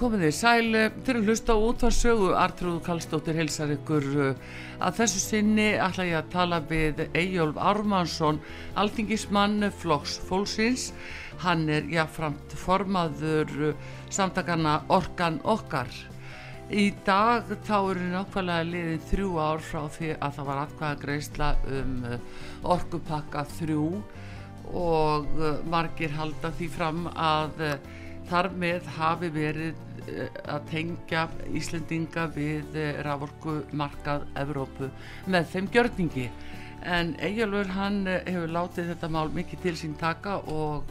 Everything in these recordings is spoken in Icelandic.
Komið þið sæl fyrir að hlusta út að sögu Artrúð Kallstóttir hilsar ykkur að þessu sinni ætla ég að tala við Eyjólf Ármannsson alþingismann Flokks Fólksins. Hann er jáframt formaður samtakana Orkan Okkar. Í dag þá eru nákvæmlega liðin þrjú ár frá því að það var atkvæða greiðsla um orkupakka þrjú og margir halda því fram að þar með hafi verið að tengja Íslendinga við raforku markað Evrópu með þeim gjörningi. En Eyjálfur hann hefur látið þetta mál mikið til sín taka og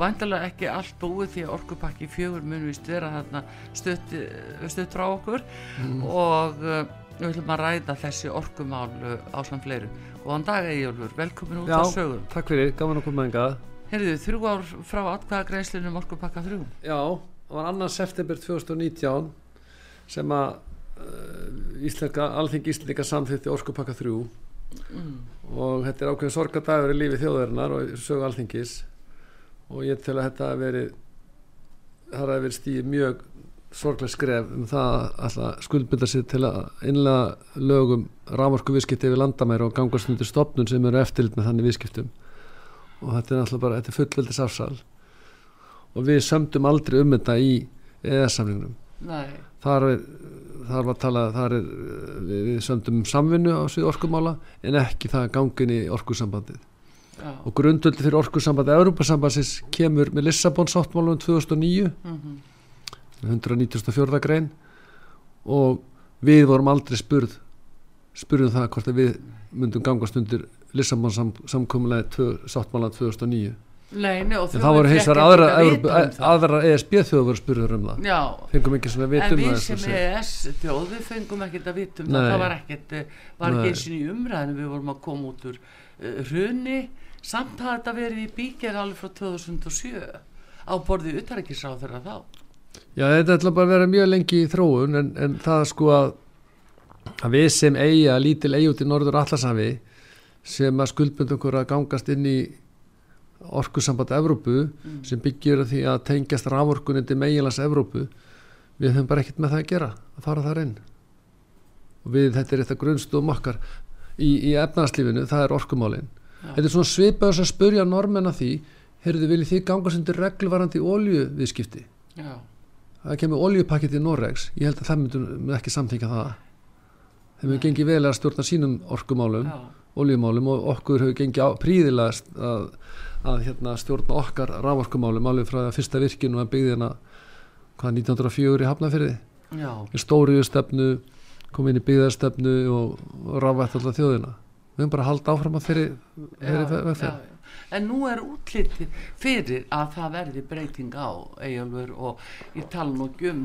vantilega ekki allt búið því að orkupakki fjögur mun við störa þarna stutt, stutt frá okkur. Mm. og við ætlum að ræða þessi orkumál á samt fleiru og hann dag Eyjálfur, velkomin út Já, á sögum. takk fyrir, gaman að koma enga Herðu, þrjú ár frá atkvæða greiðslunum orkupakka þrjú. Já, var annan september 2019 sem að uh, Íslenska, alþingi Íslandika samþýtti orkupakka þrjú. Mm. og þetta er ákveðin sorgadagur í lífi þjóðarinnar og sögu alþingis. Og ég tel að þetta að veri það hafi verið stíð mjög sorglega skref um það að skuldbynda sér til að innlega lögum rávorku viðskipti yfir landamæri og gangast undir stopnun sem eru eftirlit með þannig viðskiptum. Og þetta er náttúrulega bara, þetta er fullveldis afsal og við sömdum aldrei um þetta í eða-samlingnum þar, þar var talað þar er, við, sömdum um samvinnu á svið orkumála en ekki það gangin í orkusambandið Já. og grundvöldi fyrir orkusambandið Európa-sambandsins kemur með Lissabon sáttmálum 2009 mm -hmm. 194. grein og við vorum aldrei spurð spurðum það hvort við myndum gangast undir Lissabon sam, samkomulega sáttmála 2009 Nei, nei, það voru aðra, um aðra ESB þjóð voru spurður um það. Já, fengum ekki að vitum en við sem ES þjóð við fengum ekkert að vitum það, það var ekkert, var ekki eins og í umræðinu við vorum að koma út úr uh, hrunni, samt að þetta verið í bíkjar alveg frá 2007 á borðið utarækisráð þeirra þá. Já, þetta ætla bara að vera mjög lengi í þróun en, en það sko að að við sem eiga lítil eigi út í norður allarsafi sem að skuldbund okkur að gangast inn í orkusamband Evrópu mm. sem byggjur að því að tengjast rávorkunin til meilas Evrópu við höfum bara ekkert með það að gera að fara þar inn. Og við þetta er eitthvað grunnstum okkar í, í efnarslífinu, það er orkumálin. Ja. þetta er svona svipaðs að spurja normenn að því, heyrðu viljið þið gangast undir reglvarandi óljuviðskipti Já. það kemur oljupakket í Norregs ég held að það myndum ekki samþyngja það. Þeim hefur gengið vel að stjórna sínum orkumálum Já. oljumálum og okkur hefur gengið príðilegast að, að hérna, stjórna okkar rávorkumálum alveg frá það fyrsta virkinu að byggði hérna hvað 1904 í Hafnafyrði í stóriðu stefnu komið inn í byggðarstefnu og, og rávært alltaf þjóðina. Við höfum bara haldið áfram að þeirri vegferð. En nú er útliti fyrir að það verði breyting á eigjálfur og ég tala nú um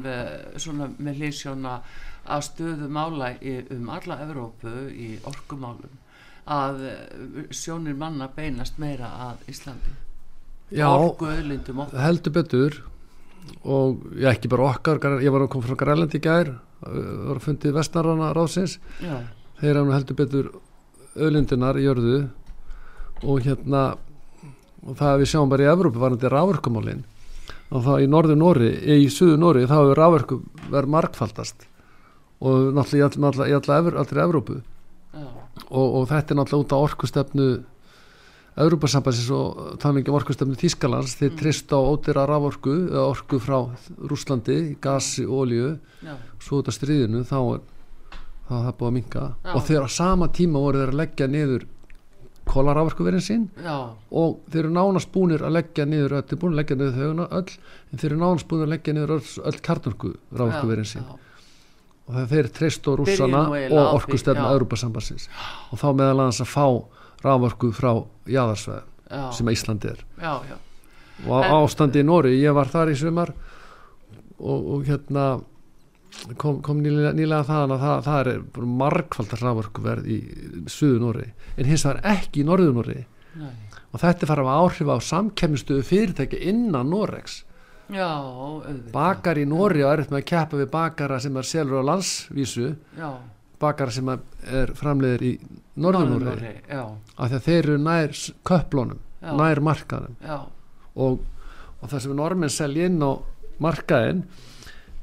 svona með leysjóna að stöðu mála í, um alla Evrópu í orkumálum að eh, sjónir manna beinast meira að Íslandi. Já, heldur betur. Og ég ekki bara okkar ég var að koma frá Grænlandi í gær var að fundið vestnarana ráðsins. Já. þeir hann heldur betur öðlindinar í jörðu. Og hérna og það við sjáum bara í Evrópu var þetta rávorkumálin og þá í norður Nóri, í suðu Nóri þá hefur ráverku verið markfaldast og náttúrulega í all- í alla, alla, allri Evrópu. Já, og, og þetta er náttúrulega út á orkustefnu Evrópasambansins og þannig um orkustefnu Þískalands þeir trist á ódýra raforku orku frá Rúslandi, gasi olíu. Já, svo út af stríðinu þá er þá er það búið að minka Já. og þeir á sama tíma voru þeir að leggja niður kólarávarkuverðin sín já, og þeir eru nánast búnir að leggja niður þeir eru búin að leggja niður þau öll en þeir eru nánast búin að leggja niður öll, öll kartorku rávarkuverðin sín og það þeir treyst á rússana og já. Europasambansins og þá meðal annars að fá rávarku frá jáðarsveð já, sem Íslandi er. Já, já, og En- ástandi í Nóri, ég var þar í sumar og, og hérna kom, kom nýlega, nýlega þaðan að það, það er margfaldar rávarkuverð í suðu Nóri en hins vegar ekki í norðu Nóri og þetta farið að áhrif á samkemmistuðu fyrirtæki innan Noregs já, auðvitað, bakar í Nóri og er eftir með að keppa við bakara sem er selur á landsvísu. Já, bakara sem er framleiðir í norður Nóri Norður-Noregi, já, af því að þeir eru nær köplunum, Já. nær markaðum og, og það sem normenn selja inn á markaðin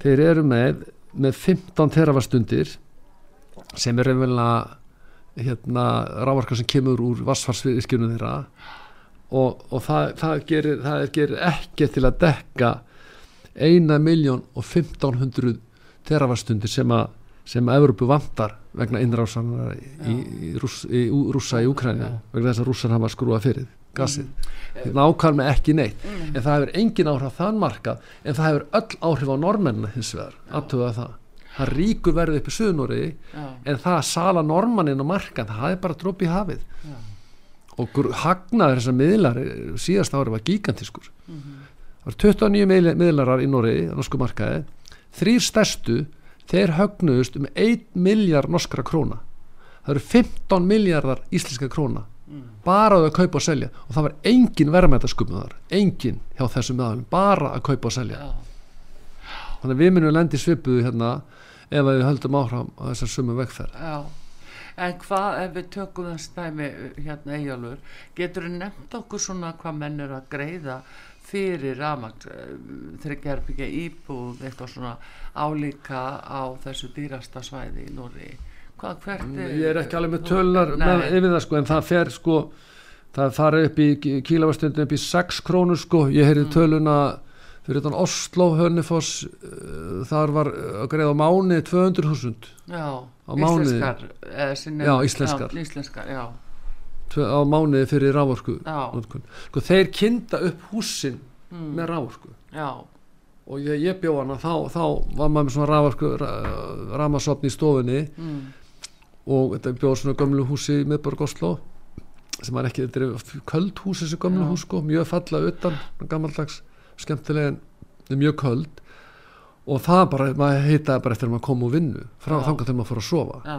þeir eru með með 15 teravastundir sem er raunverulega hérna rávarkar sem kemur úr vassfarsvirkjunum þeirra og, og það, það, gerir, það er, gerir ekki til að dekka eina miljón og 1500 teravastundir sem að sem að Evropu vantar vegna innrásanar í, í, í, rúss, í rússa í Úkræni Já. vegna þess að rússar hafa skrúað fyrir gasið. Nákvæm með ekki neitt. Mm. en það hefur engin áhrif á þann markað en það hefur öll áhrif á normennina hins vegar aðtöða það. Það ríkur verði upp í suðnúri en það að sala normannin á markað það er bara dropp í hafið. Já, og hagnaður þessar miðlar eh, síðast ári var gigantískur mhm, það var 29 miðl- miðlarar í Noregi á norsku markaði. Þrýr stærstu þeir högnuðust um 1 miljard norskra króna. Það eru 15 miljardar íslenska króna mm, bara að kaupa og selja. Og það var engin verðmættasköpum þar engin hjá þessum meðalum bara að kaupa og selja. Já, þannig að við munum lendi svipuðu hérna ef að við höldum áfram á þessar sumu vegferð. Já. En hvað ef við tökum þess dæmi hérna Eyjálfur, getur þú nefnt okkur svona hvað menn er að greiða fyrir rafmagn, þryggja herbyggja íbúð, eitthvað svona álíka á þessu dýrasta svæði í Nóri? Hvað, hvert er... ég er ekki alveg með tölunar Nei. með, yfir það sko en það fer sko það fara upp í kílavastundin upp í 6 krónur sko ég heyrði Mm. töluna fyrir þann Oslo, Hönnifoss uh, þar var að greiða mánu 200.000 Já, á mánuði. íslenskar. Já, íslenskar. Já, íslenskar, já, á mánuði fyrir rávorku sko þeir kynda upp húsin mm, með rávorku og ég, ég bjó hana þá, þá var maður með svona rávorku ramasopni í stofunni. Mm, og þetta bjóð svona gömlu húsi í miðborg Oslo sem er ekki, þetta er köld hús þessi gömlu hús sko, mjög falla utan gammaldags, skemmtilega en mjög köld og það bara, maður heitaði bara eftir að maður kom úr vinnu frá Já. þangað þegar maður fór að sofa já,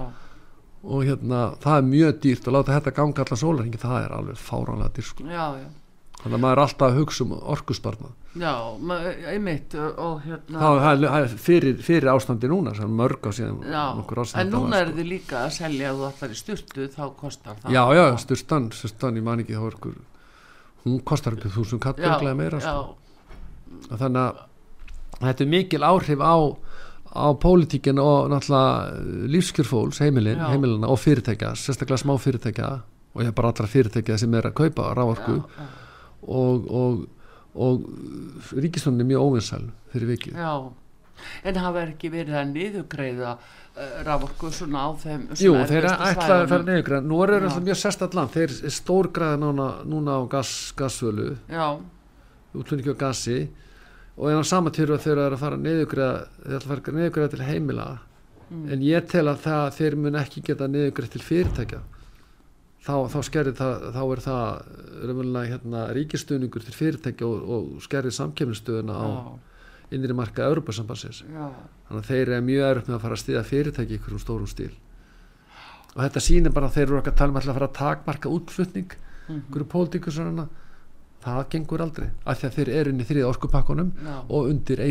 og hérna, það er mjög dýrt og láta þetta ganga allan sólarhingi, það er alveg fáránlega dýrt sko. þannig að maður er alltaf að hugsa um orkusbarna Já, einmitt og og hérna það það er- það er fyrir, fyrir ástandi núna sem mörg á síðan en núna er sko. þið líka að selja ef þú ætlar í styrtu þá kostar það já, já, styrstan, styrstan, ég man ekki þá er ykkur hún kostar í þúsund kall örugglega meira sko. Og þannig að þetta er mikil áhrif á á pólitíkin og náttúrulega lífskjörfóls, heimilin, Já. heimilina og fyrirtækja, sérstaklega smá fyrirtækja og ég er bara allra fyrirtækja sem er að kaupa rávorku og, og, og ríkisvöndin er mjög óvinsæl fyrir vikið. Já. en hafa ekki verið að niðugreiða uh, raforku svona á þeim Jú, svona þeir erfiðustu ætlaði að fara neyðugræð Nú er Já. alltaf mjög sérstætt land Þeir er stórgræða núna, núna á gas, gassvölu Já, útlunningi á gassi og en á sama týru að þeir eru að fara neyðugræða til heimila Mm. en ég tel að það, þeir mun ekki geta neyðugræð til fyrirtækja þá, þá skerri það þá er það hérna, ríkistöðningur til fyrirtækja og, og skerri samkemnistöðuna á innri marka Europasambansins þannig að þeir eru mjög erfitt með að fara að stiða fyrirtæki í einhverjum stórum stíl. Og þetta sýnir bara að þeir eru okkar alltaf að fara að takmarka útflutning mhm, einhverju pólitíkur svona það gengur aldrei af því að þeir eru inn í þriða orkupakkunum já, og undir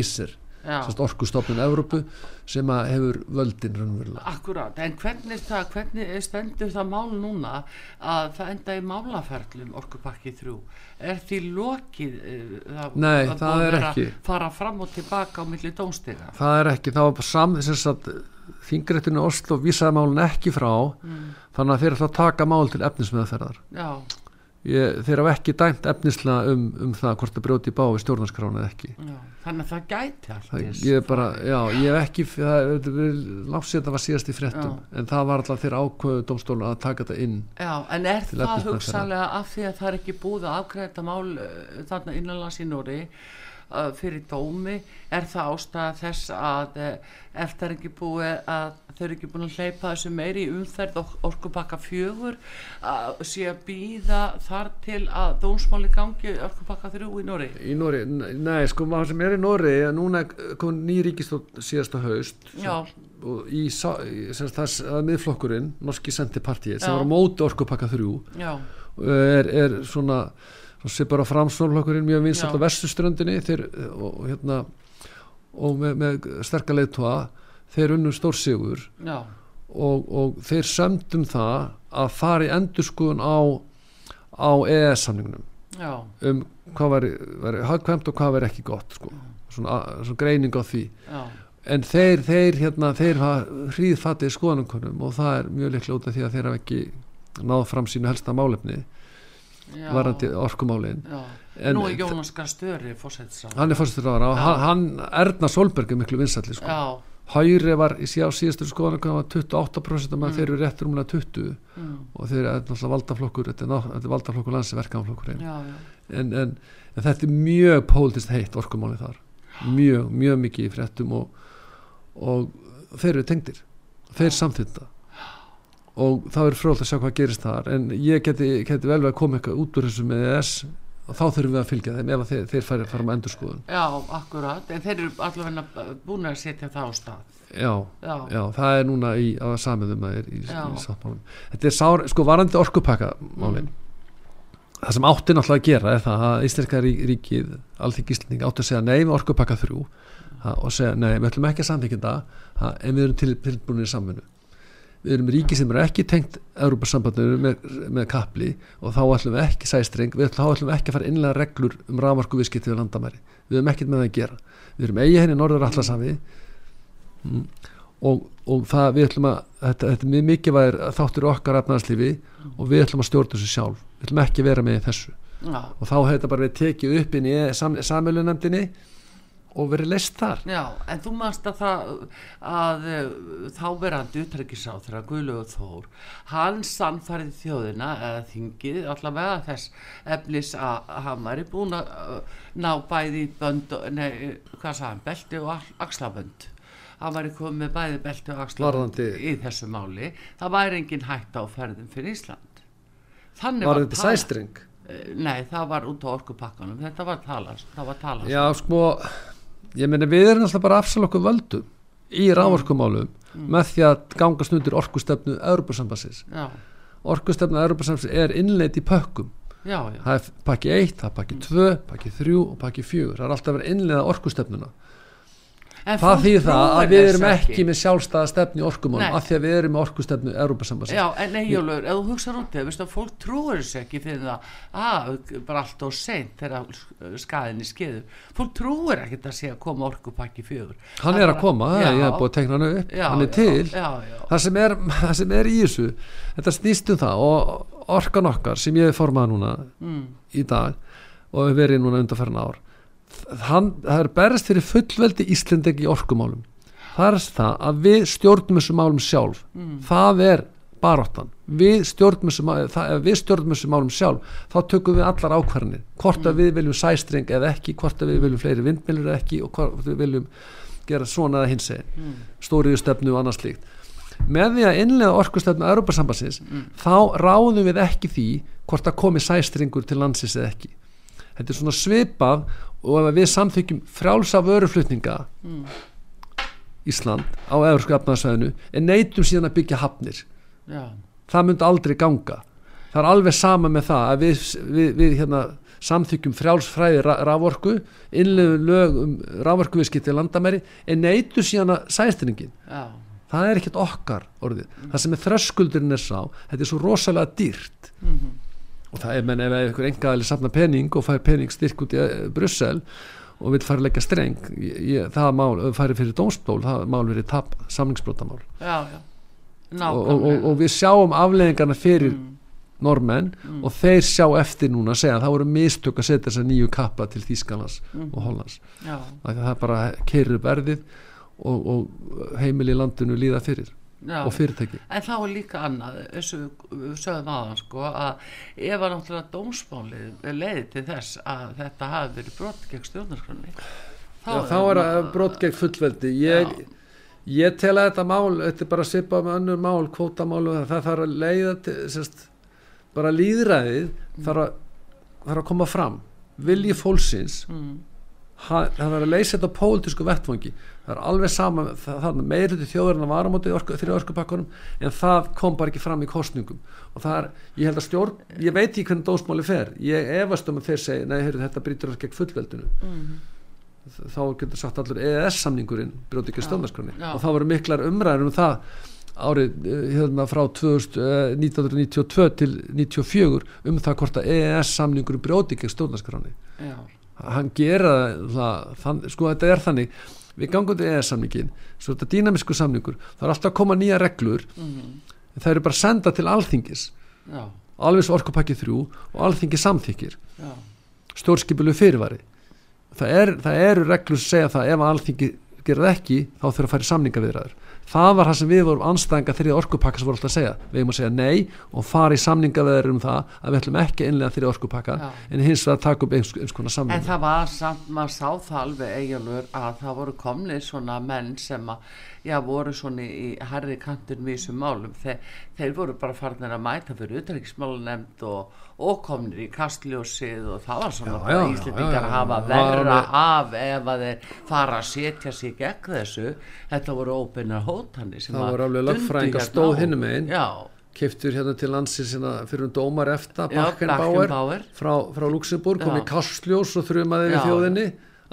sérst orkustofnun Evrópu sem hefur völdin raunverulega. Akkurat, en hvernig, það, hvernig stendur það mál núna að það enda í málaferlum orkupakki 3 er því lokið eh, það, Nei, að það búið er ekki. fara fram og tilbaka á milli dómstiga? Það er ekki, það var bara sam þess að þingrættinu Oslo vísaði málun ekki frá þannig að þeir ætla að taka mál til efnismeðferðar. Já, Ég, þeir hafa ekki dæmt efnislega um, um það hvort það brjóti í bá við stjórnarskrána eða ekki. Já, þannig að það gæti allt það, eins ég bara, já, ég hef ekki það, lási þetta var síðast í fréttum en það var alltaf þeirra ákvöðu dómstólu að taka þetta inn Já, en er það hugsanlega af því að það er ekki búið að afgræða þetta mál uh, þarna innanlands í Nóri fyrir dómi, er það ástæða þess að ef það er ekki búið að þau eru ekki búin að hleypa þessu meiri í umferð og orkupakka fjögur að sé að býða þar til að dómsmáli gangi orkupakka þrjú í Nóri í Nóri, nei, sko, maður sem er í Nóri núna er komin ný ríkistótt síðasta haust í, sem það er miðflokkurinn Norski Senterpartiet sem Já. var á móti orkupakka þrjú er, er svona sem bara framsvonlokkurinn mjög vinsall á vestuströndinni þeir, og, og hérna og með, með sterka leiðtóa þeir unnu stórsigur. Og, og þeir sömdum það að fara í endurskun á á EES-samningnum já, um hvað væri hagkvæmt og hvað væri ekki gott sko. svona, svona greining á því. Já, en þeir, þeir hérna, þeir hafa hríðfatið skoðanumkonum og það er mjög líklega út af því að þeir hafa ekki náð fram sínu helsta málefni varandi orkumálin. En- Nú er Jónas Garstöri fórsættisá hann er fórstur ára og hann, hann Erna Solberg er miklu vinsalli sko. Hæri var í síðastur skoðanum var 28% mm. þeir eru réttur umlega 20 mm, og þeir eru náttúrulega valdaflokkur þetta er, er valdaflokkur já, en, en, en þetta er mjög pólitist heitt orkumáli þar. Mjög, mjög mikið í fréttum og, og þeir eru tengdir. Þeir samþynda og það er fróðlega að sjá hvað gerist þar en ég geti, geti vel við að koma eitthvað út úr þessu með ES og þá þurfum við að fylgja þeim ef að þeir, þeir fara með endurskoðun. Já, akkurat, en þeir eru allavega búin að setja það á stað. já, Já, já, það er núna í, að samiðum að er í, í sáttmálum þetta er sár, sko varandi orkupakka málin það sem átti náttúrulega að gera er það að Íslenska rík, ríkið alþingi Íslanding átti að segja nei við orkupakka þrjú ha, og segja nei, við ætlum ekki að samþykja ha, en við erum til, tilbúinir í samvinnu við erum ríki sem eru ekki tengt Európa-sambandinu með, með kapli og þá ætlum við ekki sæstreng við ætlum, þá ætlum við ekki að fara innlega reglur um ramarku viðskipti við landamæri. Við erum ekkert með það að gera. Við erum eigi henni norður allasafi mm. og, og það við ætlum að þetta, þetta er mjög mikilvægir þáttur okkar efnaðarslífi og við ætlum að stjórna þessu sjálf. Við ætlum ekki að vera með þessu. Já, og þá hefur þetta bara verið tekið upp inn í sam, samölunemdini og verið leist þar. Já, en þú manst að það að uh, þáverandi utrækisáð þegar Guðlaugur Þór hann sannfærið þjóðina eða þingið allavega þess efnis að hann væri búin að uh, ná bæði bönd nei, hvað sagði hann, belti og ax- axlabönd. Hann væri komið með bæði belti og axlabönd í þessu máli. Það væri engin hætta á ferðum fyrir Ísland. Þannig var þetta talað. sæstreng Eh, Nei, það var út á orkupakkanum, þetta var talast, það var talast. já sko ég meina við erum alltaf bara að afsala okkur völdum í rávorkumálum með því að gangast undir orkustefnu Európa-sambassins orkustefnu Európa-sambassins er innleitt í pökkum. Já, já, það er pakki 1, það er pakki 2 pakki 3 og pakki 4 það er alltaf verið að innleiða orkustefnuna En það þýðir það að við erum þessu ekki með sjálfstæða stefni Nei. af því að við erum með orkustefnu Európa-sambassins Já, en Eyjólfur, ef þú hugsaður út þegar, veistu að fólk trúir þessu ekki fyrir það, að, bara allt og seint þegar skaðinni skeður. Fólk trúir ekkert að sé að koma orkupakki fjögur. hann er að koma, Já. ég hef búið að tekna hann upp Já, hann er til Já, það sem er, það sem er í þessu þetta snýst um það og orkan okkar sem ég hef formað núna mm, í dag og hef verið núna undanferðin ár hann, það er berist fyrir fullveldi Íslendingi í orkumálum. Það er það að við stjórnum þessum málum sjálf. Mm, það er baráttan. Við stjórnum þessum málum, sjálf þá tökum við allar ákvarðanir. Hvort að við viljum sæstreng eða ekki hvort að við viljum fleiri vindmilur eða ekki og hvort við viljum gera svona eða hins mm, stóriðu stefnu og annað slíkt. Með því að innlega orkustefnu Europasambassins Mm. þá ráðum við ekki því hvort að komi sæstringur til landsins eða ekki þetta er svona svipað og ef við samþykjum frjálsa vöruflutninga mm, Ísland á Európsku efnaðsvæðinu en neytum síðan að byggja hafnir. Já, það myndi aldrei ganga. Það er alveg sama með það að við, við, við hérna, samþykjum frjálsfræði ra raforku innlegu lög um raforkuviðskipti í landamæri en neytu síðan að sæstiningin já, það er ekkert okkar orðið. Það sem er þröskuldurinn er sá þetta er svo rosalega dýrt. Mhm, og það er menn ef einhver engaðali safna pening og fær pening styrk út í eh, Brussel og vil fara að leggja streng ég, það mál, ef færi fyrir dómstól það mál verið tap, samlingsbrotamál já, já. Og, og, og, við sjáum afleðingarna fyrir Mm, normenn og þeir sjá eftir núna að segja að það voru mistök að setja þessa nýju kappa til Þýskalands Mhm. og Hollands. Já, Af því að það bara upp verðið og, og heimili í landinu líða fyrir já. Og fyrirtæki. En þá er líka annað, þessu við sögðum aðan sko, að ef að náttúrulega dómsmálið leiði til þess að þetta hafi verið brot gegn stjórnarskronni Já, þá er það brot gegn fullveldi. Ég, ég tel að þetta mál þetta er bara að svipa með önnur mál kvótamál og það þarf að leiða til, sérst, bara líðræðið þarf að, þarf að koma fram. Vilji fólksins mm, ha- það þarf að leysa þetta á pólitísku vettfangi það er alveg sama til þjóðurinn að vara á móti orku, þrjá orkupakkunum en það kom bara ekki fram í kostningum og það er, ég held að stjórn ég veit ekki hvernig dósmáli fer. Ég efast um að þeir segi, nei, heyrðu, þetta brýtur gegn fullveldinu. Mm, þá getur sagt allur EES samningurinn brjóti ekki stjórnarskroni já. og þá voru miklar umræður um það árið eh, hérna frá 2000, eh, 1992 til 94 um það hvort að EES samningurinn brjóti ekki stjórnarskroni já, hann gera það, þann, sko þetta er þannig. Við gangum til EES samningin svo þetta dýnamisku samningur, það er alltaf að koma nýja reglur mm, en það eru bara senda til alþingis. Já, alveg svo orkupakki þrjú og alþingi samþykir já, stjórnskipilu fyrirvari. Það, er, það eru reglur sem segja það ef alþingi gerir það ekki þá þurfa að fara í samningaviðræður. Það var það sem við vorum anstæðinga þriða orkupakka sem voru alltaf að segja. Við eigum að segja nei og fara í samningaviðræður um það að við ætlum ekki að innlega þriða orkupakka Já. en hins vegar taka upp eins, eins konar En samning það var samt, maður sá það alveg eiginlega að það voru komnið svona menn sem að, já, voru svona í herri kantur við þessum málum. Þeir, þeir voru bara farnir að mæta fyrir utanriksmálunemnd og, og komnir í kastljósið og það var svona Já, bara Íslendingar já, hafa verra af ef að þeir fara að setja sig gegn þessu. Þetta voru óbeinar hótanir sem Það að voru alveg dundu hérna stóð á. keftur hérna til landsins hérna, fyrir um dómar eftir Bakkenbauer frá, frá Luxemburg kom í kastljós og þrumaði við þjóðinni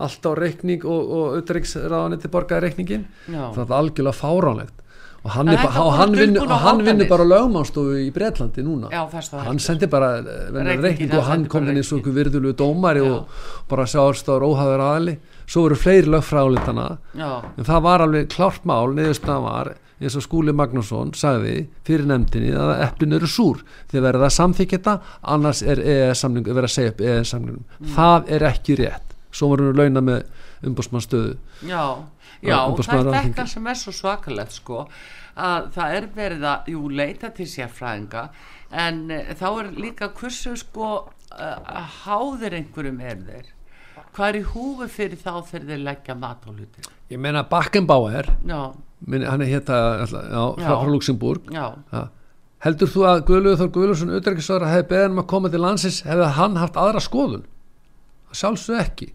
allt á reikning og, og auðvitað til borgaði reikningin það er algjörlega fáránlegt. Og hann, ba- og hann, dulbúnar og hann vinnur bara lögmánstofu í Bretlandi núna. Já, hann sendi bara eh, reikning og hann kom inn eins og einhver virðulegu dómari Já. og bara sjáðstáður óhæður aðli svo voru fleiri lögfræðulitana Já, en það var alveg klárt mál niðurstaðan var eins og Skúli Magnússon sagði fyrir nefndinni að eplin eru súr. Þið verða að samþykja þetta annars er EES samning, verða að segja upp EES samningum Mm. það er ekki rétt svo voru við launa með umbúsmannstöðu Já, já, það er þetta sem er svo svakalegt sko að það er verið að, jú, leita til sérfræðinga en uh, þá er líka hversu sko uh, háðir einhverjum er þeir? Hvað er í húfi fyrir þá þegar þeir leggja mat á hluti? Ég meina Bakkenbauer Já, minn, hann er hérna já, frá, Já. Luxemburg já, ja. heldur þú að Guðlaugur Þór Guðlaugsson auðvitað hefði beðið um að koma til landsins hefði hann haft aðra skoðun? Sjálfsög ekki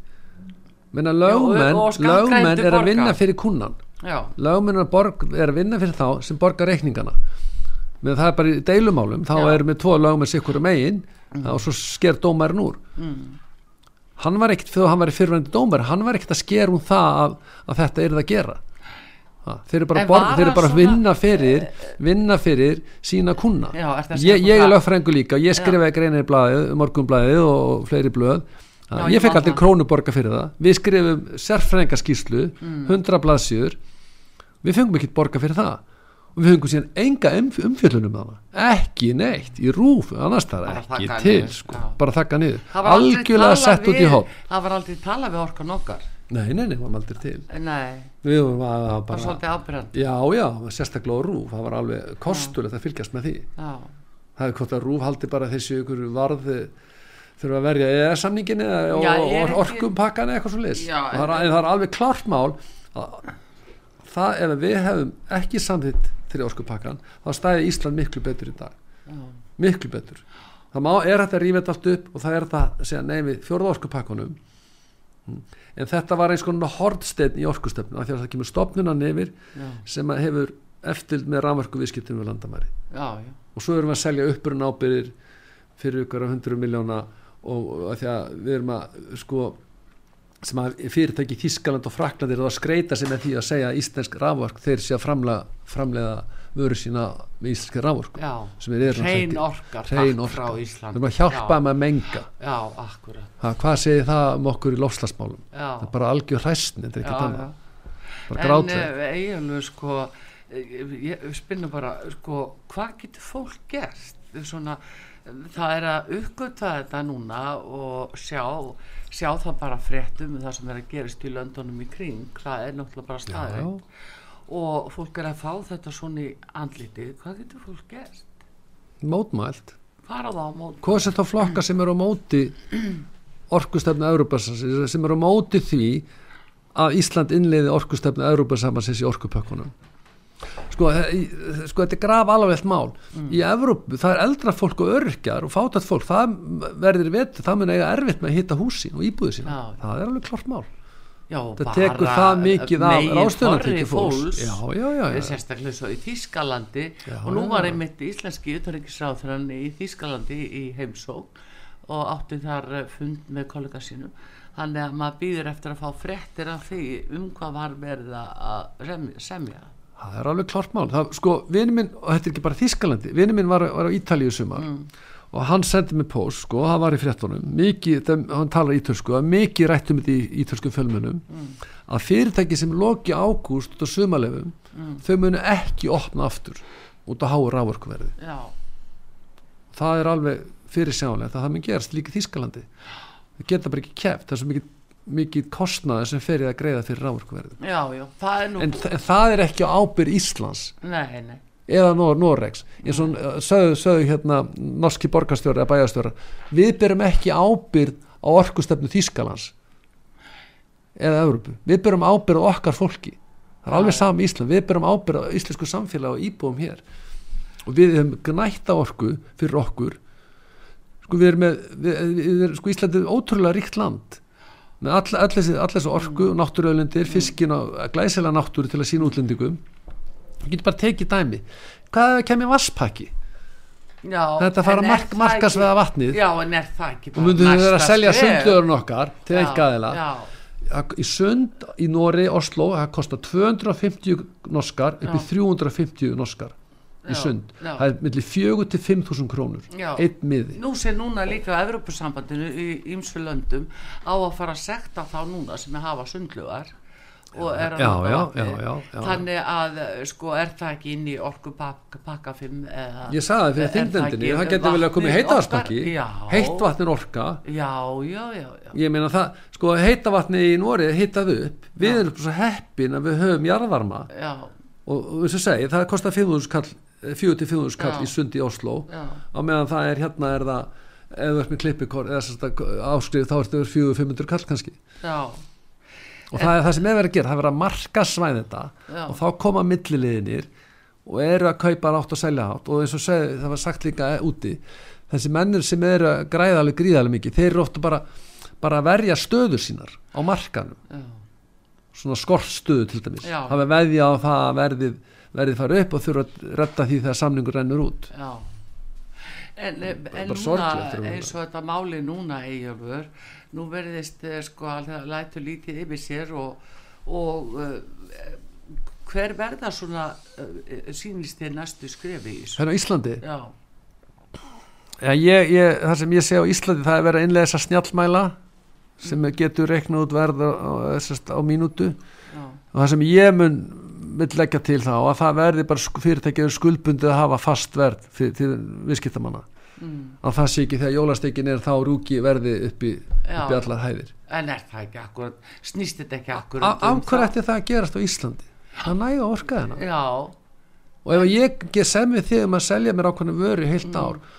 menna lögmenn, skattgreiðendur lögmenn er að vinna fyrir kunnan já, lögmenn er borg, er að vinna fyrir þá sem borga reikningana. Menn það er bara í deilumálum þá Já. erum við tvo lögmenn sikkur um eigin og svo sker dómarinn úr. Mm, hann var ekkert, þegar hann var í fyrirvændi dómar hann var ekkert að sker um það að, að þetta er það að gera. Ha, þeir eru bara, borg, þeir eru bara svona- vinna fyrir vinna fyrir sína kuna Já, ég, ég er lögfrængu líka ég skrifaði greinir í blaðið, morgunblaðið og fleiri blöð Já, ég ég fekk aldrei það. krónuborga fyrir það. Við skrifum sérfrængaskíslu Mm. 100 blaðsjur við fengum ekki borga fyrir það. Og við fengum síðan enga umf- umfjöllun um það. Ekki neitt í rúf annars það Bara er ekki til sko, bara þakka niður. Það var algjörlega sett út í hótt það var aldrei talað við orkan okkar. Nei, nei, nei, varum aldrei til. Nei, við varum það var bara svolítið ábyrjandi já, já, sérstaklega á rúf. Það var alveg kostulegt að fylgjast með því. Já, það er hvort að rúf haldi bara þessi ykkur varð þurfa að verja eða samningin eða Já, og, er og ekki- orkum pakkan eða eitthvað svo er- en- það er alveg klart mál að það ef við hefum ekki samþitt til orkupakkan þá stæði Ísland miklu betur í dag. Já, miklu betur. Það má, er þetta allt upp og það er þetta segja nei við fjórða orkupakkanum. Mm. en þetta var eins konar hortsteinn í orkustöfnu af því að það kemur stopnunan yfir já, sem hefur eftirld með rafverku viðskiptum við landamæri. Og svo erum við að selja uppurinn ábyrðir fyrir ykkur af 100 miljóna og, að því að við erum að sko sem að fyrirtæki Þískaland og Frakland eru að skreita sig með því að segja íslensk rafvork þeir sé að framlega, framlega vöru sína með íslenski rafvorku Já, sem er hrein orka, hrein takk frá orka. Ísland við erum að hjálpa Já. þeim að menga. Já, akkurat. Ha, hvað segir það um okkur í lofslagsmálum Já, það er bara algjör hræstn þetta er ekki annað. bara En grátlega eiginlega sko ég, ég spinna bara sko hvað getur fólk gert? Svona það er að uppgöta þetta núna og sjá sjá það bara fréttum um það sem er að gerast í löndunum í kring. Það er náttúrulega bara staðið og fólk er að fá þetta svona í andlitið. Hvað getur fólk gert? mótmælt. Fara það á mót hvað er þetta flokka sem eru á móti orkustefnu Európa-sambandsins sem eru á móti því að Ísland innleiði orkustefnu Európa-sambandsins í orkupökkunum sko, eh, sko þetta er graf alveg mál í Evrópu, það er eldra fólk og örkjar og fátætt fólk, það verður vetur, það mun eiga erfitt með að hitta húsin og íbúði sína, Já. það er alveg klart mál. Já, það tekur það mikið af ráðstöðunartekju fólks. já, já, já, já. sérstaklega svo í Þískalandi Já, og nú var einmitt íslenski utanríkisráþrann í Þískalandi í heimsók og átti þar eh, fund með kollega sínum. Þannig að maður býður eftir að fá fréttir af því um hvað var verið að semja það er alveg klart mál. Það, sko, vini minn, og þetta er ekki bara Þískalandi vini minn var, var á Ítalíu sumar og hann sendi mig post, sko, hann var í fréttunum. Mikið, það, hann talar ítölsku það mikið rætt um þetta í ítölskum fjölmunum að fyrirtæki sem loki ágúst út á sumalefum, þau munu ekki opna aftur út á háu rávorkuverði Já, það er alveg fyrir sjánlegt að það mun gerast líka Þískalandi það geta bara ekki keft, það er svo mikið, mikið kostnaði sem fer í að greiða fyrir er nú en, þ- en það er ekki á ábyrð Íslands. Nei, nei, eða Nor Noregs. Eins og sögðu, sögðu hérna norski borgarstjóra eða bæjarstjóra við berum ekki ábyrð á orkustefnu Þýskalands eða Európu, við berum ábyrð á okkar fólki. Það er alveg saman í Ísland. Við berum ábyrð á íslensku samfélag og íbúum hér. Og við hefum gnætta orku fyrir okkur. Sko við erum með við, við erum, sko Ísland er ótrúlega ríkt land með all, all, all þessi orku og náttúruauðlindir, fiskin og glæsilega náttúru til að sína útlendingum. Þú getur bara tekið dæmi. Hvað kemur vasspakki já þetta fara er mark, það markasveða ekki- vatnið. Já, en er það ekki og myndum við vera að selja sundlöðurinn okkar til Já, í sund í Nóri, Oslo það kostar 250 norskar upp í Já. 350 norskar í sund, já. það er millir 4 til 5.000 krónur, einn miði. Nú sé núna líka Evropasambandinu í ýmsu löndum á að fara að sekta þá núna sem hafa sundlugar og er að Já, já, já, þannig að sko er það ekki inn í orku pakka 5 eða ég sagði það fyrir Er það getur vel að koma í vatnið heitavatnspakki okkar? Já. heitt vatnir orka. Já, já, já, já, ég meina það, sko heitavatni í Nóri heitað upp, við erum svo heppin að við höfum jarðvarma. Já, og, og þess að segja, það kostar 5.000 kall 4-5.000 kall í sund í Oslo. Já, á meðan það er hérna er það ef þú ert með klippikor eða sérst að áskrif þá ertu yfir 400-500 kall kannski. Já, og það er það sem er verið að gera, það er verið að marka svæð þetta og þá koma milliliðinir og eru að kaupa rátt og selja rátt og eins og segi, það var sagt líka úti þessi mennir sem eru að græða alveg gríðalega mikið, þeir eru ofta bara bara að verja stöður sínar á markanum já, svona skortstöðu til dæmis. Hafa veðja á það að verðið verðið fara upp og þurfa að redda því þegar samningur rennur út. Já. En, en núna sorglegt þegar hún- eins og þetta máli núna Eyjólfur, nú verðist eh, sko að það lætur lítið yfir sér og, og uh, hver verða svona uh, sýnist þér næstu skrefi í þessu? hérna Íslandi? Já, Já, ég, ég, það sem ég sé á Íslandi það er verið að innlega þessa snjallmæla sem getur reiknað út verð á, á, á mínútu. Já, og það sem ég mun vil leggja til þá að það verði bara fyrirtækið skuldbundið að hafa fast verð fyrir, til viðskiptamanna. Mm, að það sé ekki þegar jólastekin er þá rúki verði upp í, upp í allar hæðir. En er það ekki akkurat, snýst þetta ekki A- akkurat af hverju ætti það að gerast á Íslandi? Það næga orka þennan Já, og ef ég get sem við þig um að selja mér ákveðinu vöru heilt ár átt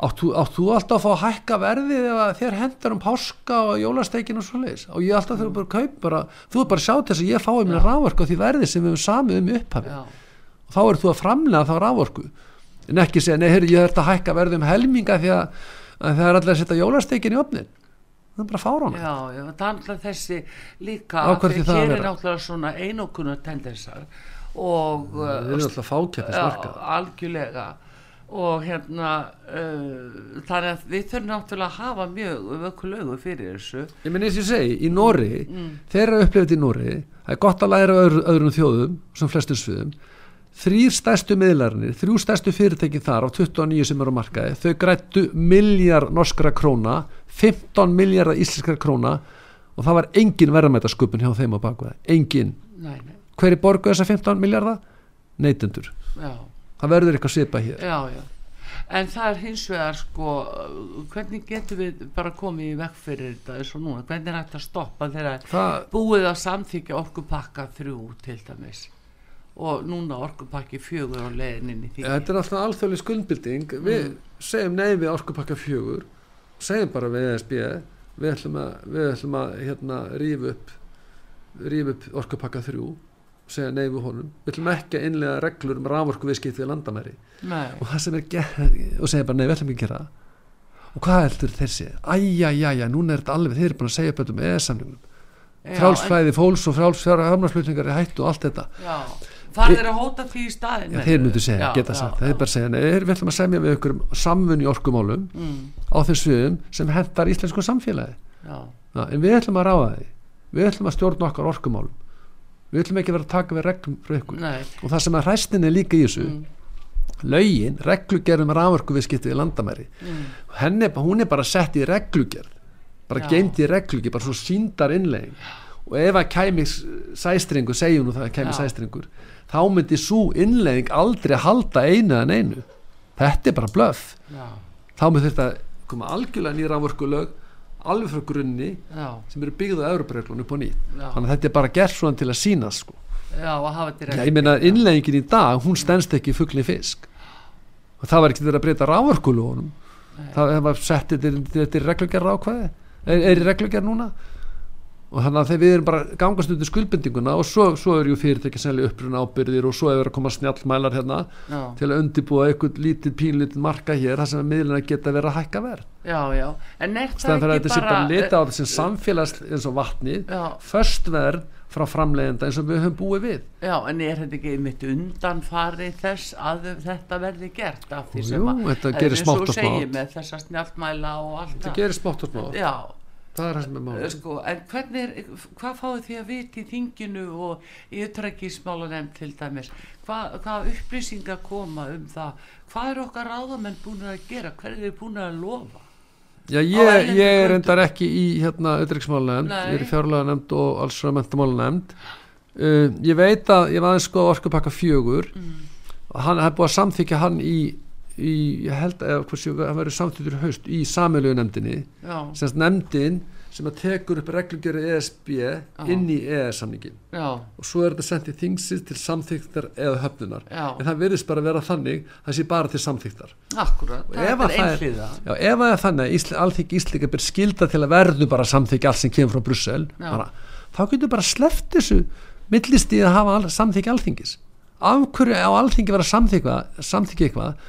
þú, átt þú alltaf að fá að hækka verðið ef að þér hendar um páska og jólasteikin og svo leis og ég alltaf þurfa bara að kaupa bara, þú er bara að sjá til þess að ég fái mér rávorku á því verðið sem við höfum samið um upphafi. Já, og þá er þú að framlega þá rávorku en ekki segja, nei, heyrðu, ég þurft að hækka verðið um helminga því að, að það er allir að setja jólasteikin í opnin það er bara fárán já, já, það er alltaf þessi líka Á að hér er náttúrulega svona einokuna tendensar og og hérna uh, þannig að við þurfum náttúrulega að hafa mjög vökkulögu fyrir þessu. Ég minn eins og ég segi, í Nóri mm. þeirra upplifið í Nóri það er gott að læra öðru, öðrum þjóðum sem flestum sviðum. Þrýr stærstu miðlarnir, þrjú stærstu fyrirtæki þar á 29 sem eru á markaði þau grættu miljard norskra króna 15 miljardar íslenskra króna og það var engin verðamætasköpun hjá þeim á bakveða, engin. Nei, nei, hver er borgu þessa 15 miljardar? Neytendur, já, það verður eitthvað svipa hér. Já, já. En það er hins vegar sko hvernig getum við bara komið í vekk fyrir þetta eins og núna, hvernig er hægt að stoppa þegar það, búið að samþykja orkupakka þrjú til dæmis? Og núna orkupakki fjögur á því þetta er alltaf alþjóðlega skuldbilding við Mm. segjum nei við orkupakka fjögur segjum bara við ESB við ætlum að, við ætlum að hérna, rífa upp rífa upp orkupakka þrjú segja nei við honum, við ætlum ekki að innlega reglur um raforku viðskipt við landamæri. Og það sem er og segja bara nei við ætlum ekki að gera og hvað heldur þeir sé æjæjæjæ, núna er þetta alveg, þeir eru búin að segja upp um ES-samningum, já, frálsflæði fólks og frálsfjárhamnarsflutningar er hættu og allt þetta. Já, það er að hóta því í staðin Já, þeir myndu segja, geta sagt, þeir bara segja nei, við ætlum að semja við ykkur samfunni í orkumálum mm, á þessum sem hendar íslensku samfélagi. Já, Já, en við ætlum að ráða því. Við ætlum að stjórna okkar orkumálum við ætlum ekki að vera að taka við reglum frá ykkur. Nei. Og það sem að hræstin er líka í þessu. Mm, lögin, reglugerðum raförku við skiptið í landamæri. Mm, henni, hún er bara sett í reglugerð. Bara geimt í reglugerð, bara svo síndar innlegin og ef að kæmi sæstringur, segjum nú það að kæmi Já. sæstringur þá myndi svo innlegging aldrei halda einu en einu þetta er bara blöff. Já, þá myndi þetta koma algjörlega nýra raförkulög alveg frá grunni já, sem eru byggðu á Európa-reglunum upp á nýtt. Þannig að þetta er bara gert svona til að sína sko. Já, að hafa þetta Já, ég meina innleggingin í dag, hún stendst ekki í fugli fisk. Og það var ekki verið að breyta rávorkulunum það var sett þetta er- reglugerð ákvæði. Er, er í reglugerð núna og þannig að þegar við erum bara gangast undir skuldbendinguna og svo, svo er ju fyrirtæki sennilega uppruna ábyrðir og svo er verið að koma snjallmælar hérna Já, til að undibúa eitthvað lítið pínlítið marka hér þar sem að miðluna geta verið að hækka verð. Já, já. En er það að ekki þetta sé bara bara lita á þetta sem samfélags eins og vatnið Já, först verð frá framleiðenda eins og við höfum búið við. Já, en er þetta ekki mitt undanfari þess að þetta verði gert af því Jú, sem að þetta eða gerir smátt og smátt. Með það er það sem er máli sko, en hvernig er, hvað fáið því að vita í þinginu og í utrækismálanem til dæmis? Hvað, hvað upplýsingar koma um það? Hvað er okkar ráðamenn búin að gera? Hverju er búin að lofa? Já, ég, ég er endar ekki í hérna Nei. ég er í fjárlega nefnd og alls og mentamála nefnd uh, ég veit að ég var aðeins sko orkupakka fjögur. Mm. og hann er búið að samþykja hann í, í ég held að hann verður samþyktur í haust í sameilugu nefndinni. Já, semst nefndin sem að tekur upp reglugjörði ESB inn í EES-samningin já, og svo er þetta sendt í þingsins til samþyktar eða höfnunar. Já, en það virðist bara vera þannig það sé bara til samþyktar akkurat Og það að er það einhliða. Já, ef það er þannig að alþingi Íslika ber skilda til að verðu bara samþykja allt sem kemur frá Brussel Já. bara, þá getur bara sleppt þessu millist í að hafa al, samþykja alþingis. Af hverju á alþingi vera samþykja eitthvað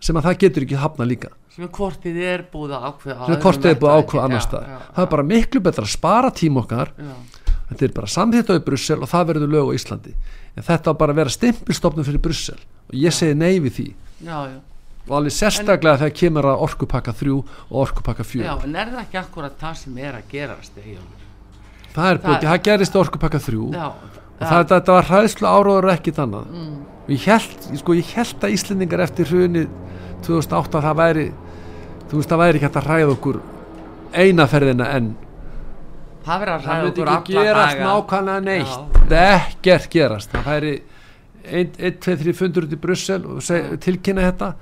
sem að það getur ekki hafna líka. Sem hvort þið er búið að ákveða sem hvort þið er búið að ákveða annars stað það er bara miklu betra að spara tíma okkar. Já, þetta er bara samþykja á Brussel og það verður lög á Íslandi. En þetta á bara að vera stimpilstofnum fyrir Brussel. Og ég segi nei við því. Já, já, og alveg sérstaklega þegar kemur að orkupakka 3 og orkupakka 4 já, en er það ekki akkurat það sem er að gerast það er búið, Það- það gerist orkupakka 3 já, og það, þetta var hræðslu áróður ekkit annað. Mm, og ég held, sko, ég held að Íslendingar eftir hruni 2008 að það væri þú veist það væri ekki hægt að hræða okkur eina ferðina enn. Það verður að það ræða okkur ekki alla gerast daga. nákvæmlega neitt. Það er ekkert gerast. Það væri 1, 2, 3 fundur út í Brussel og seg, tilkynna þetta.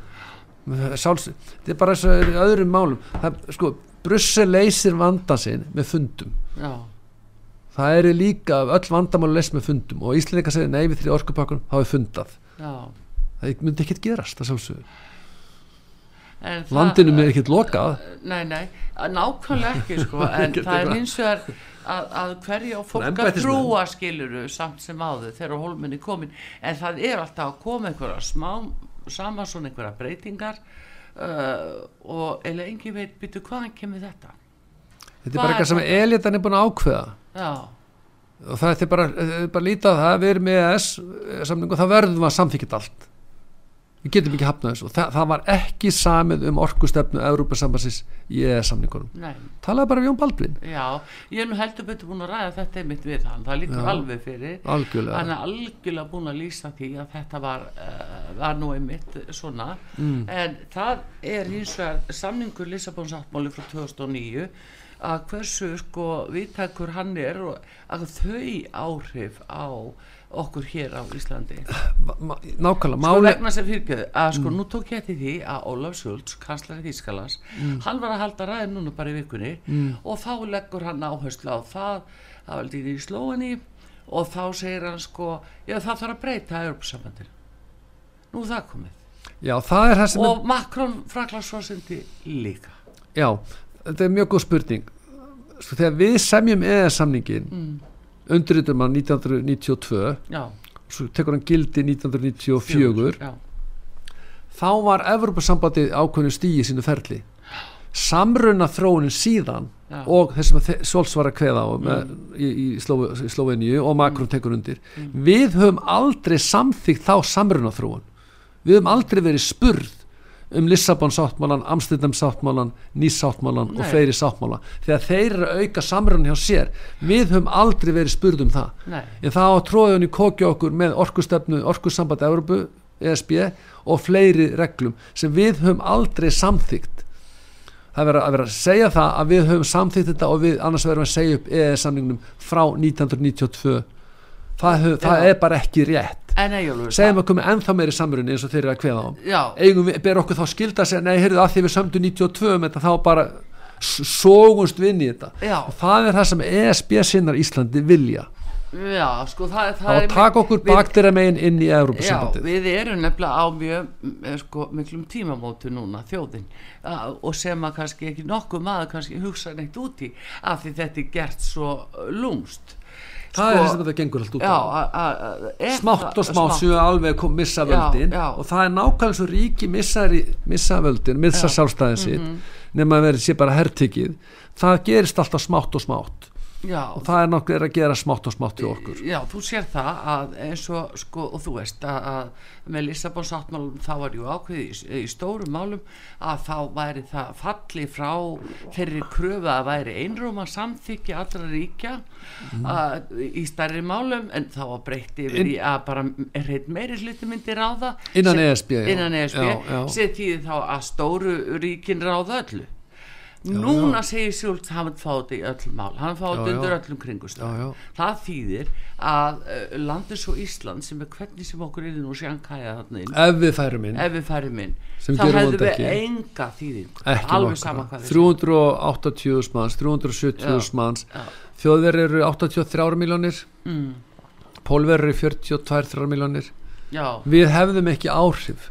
Sáls, þetta er bara eins og öðrum málum. Það, sko, Brussel leysir vandan sinn með fundum. Já, það er líka öll vandamál leys með fundum og Íslendingar segir nei við því orkupakkunum þá er fundað. Já. Það myndi ekkert gerast það sjálfsögur landinu er ekkert lokað. Nei, nei, nákvæmlega ekki sko, en það er hins vegar að, að hverju á fólk að trúa skiluru samt sem áður þegar hólminni komin en það er alltaf að koma einhverja smá saman svona einhverja breytingar uh, og eða engin veit byrju hvaðan kemur þetta? Þetta er bara eitthvað sem elitan er búin að ákveða Já, og það er bara, þetta er bara lítið að það við erum með ES samningu þá verðum við að samþykja allt. Við getum ekki hafnað þessu. Og það, það var ekki samið um orkustefnu Európa-sambansins í EES-samningunum Nei, talaði bara við Jón Baldvin, já, ég er nú heldur betur búin að ræða þetta einmitt við hann, það líkur alveg fyrir. Algjörlega. Hann er algjörlega búin að lýsa því að þetta var, uh, var nú einmitt svona, Mm. en það er hins vegar samningur Lissabonsáttmáli frá 2009 að hversu sko viðtækur hann er og að þau áhrif á okkur hér á Íslandi. Nákvæmlega, sko vegna sem fyrirgjöðu að sko nú tók ég eftir því að Ólaf Schultz, kanslari Þýskalands hann var að halda ræði núna bara í vikunni og þá leggur hann áherslu á það það var líka í slóinni og þá segir hann sko já það þarf að breyta Europasambandinu nú er það komið. Já, það og Macron fraklandsforsindi líka. Já, þetta er mjög góð spurning. Sko, þegar við semjum EES-samningin mm. undirritum hann 1992 já, svo tekur hann gildi 1994 já, þá var Evropasambandið ákveðinu stíi sínu ferli. Samruna þróunin síðan Já. og þessum að Svolts var að kveða á með, í, í, Slóve, í Sloveníu og Macron tekur undir. Við höfum aldrei samþýgt þá samruna þróun við höfum aldrei verið spurð um Lissabon sáttmálan, Amsterdam sáttmálan Nýs sáttmálan og Nei. fleiri sáttmála. Þegar þeir eru að auka samruna hjá sér við höfum aldrei verið spurð um það. Nei, en það á tróða í kokja okkur með orkustefnu, orkusamband Európu, ESB og fleiri reglum sem við höfum aldrei samþygt það er verið að vera að segja það að við höfum samþygt þetta og við annars verðum að segja upp EES samningnum frá 1992 það, höf, það er bara ekki rétt segjum að komið ennþá meiri samrunni eins og þeir eru að kveða á. Eigum við, ber okkur þá skilda að segja nei, heyrðu að því við sömdu 92 um þetta þá bara sógumst við inn í þetta. Já, og það er það sem ESB sinnar Íslandi vilja. Já, sko það, þá það er taka okkur við- bakdýra megin inn í Európa-sambandið við erum nefnilega á mjög eh, sko, miklum tímamótu núna, þjóðin. Og sem að kannski ekki nokkuð maður kannski hugsa neitt út í af því þetta er gert svo lúmst það er þess að þetta gengur allt út Já, á er smátt og smátt. sem við alveg kom missa Já, völdin. já. og það er nákvæmlega svo ríki missa, missa völdin, missa Já. Sjálfstæðin sitt nema að verið sé bara hertikið það gerist alltaf smátt og smátt Já, og það er nokkuð að gera smátt og smátt í okkur Já, þú sér það að eins og sko, og þú veist að, að með Lissabon sáttmálum þá var jú ákveði í, í stórum málum að þá væri það falli frá þeirri kröfu að væri einróma samþykki allra ríkja að, í stærri málum en þá var breytt yfir í að bara meiri hluti myndi ráða Innan ESB, já. innan ESB Já, já. sem þýði þá að stóru ríkin ráða öllu Núna segir að hann fá þetta í öll mál hann fá Já, þetta já. undir öllum já. það þýðir að uh, landið svo Ísland sem er hvernig sem okkur er nú sjankæja þarna inn ef við færum inn. við færum inn þá hefðu við ekki. enga þýðingu. Ekki alveg sama nokkra hvað við segjum. 380.000 manns, 370.000 manns. Þjóðverð eru 83 miljónir mm, pólverð eru 42-3 miljónir við hefðum ekki áhrif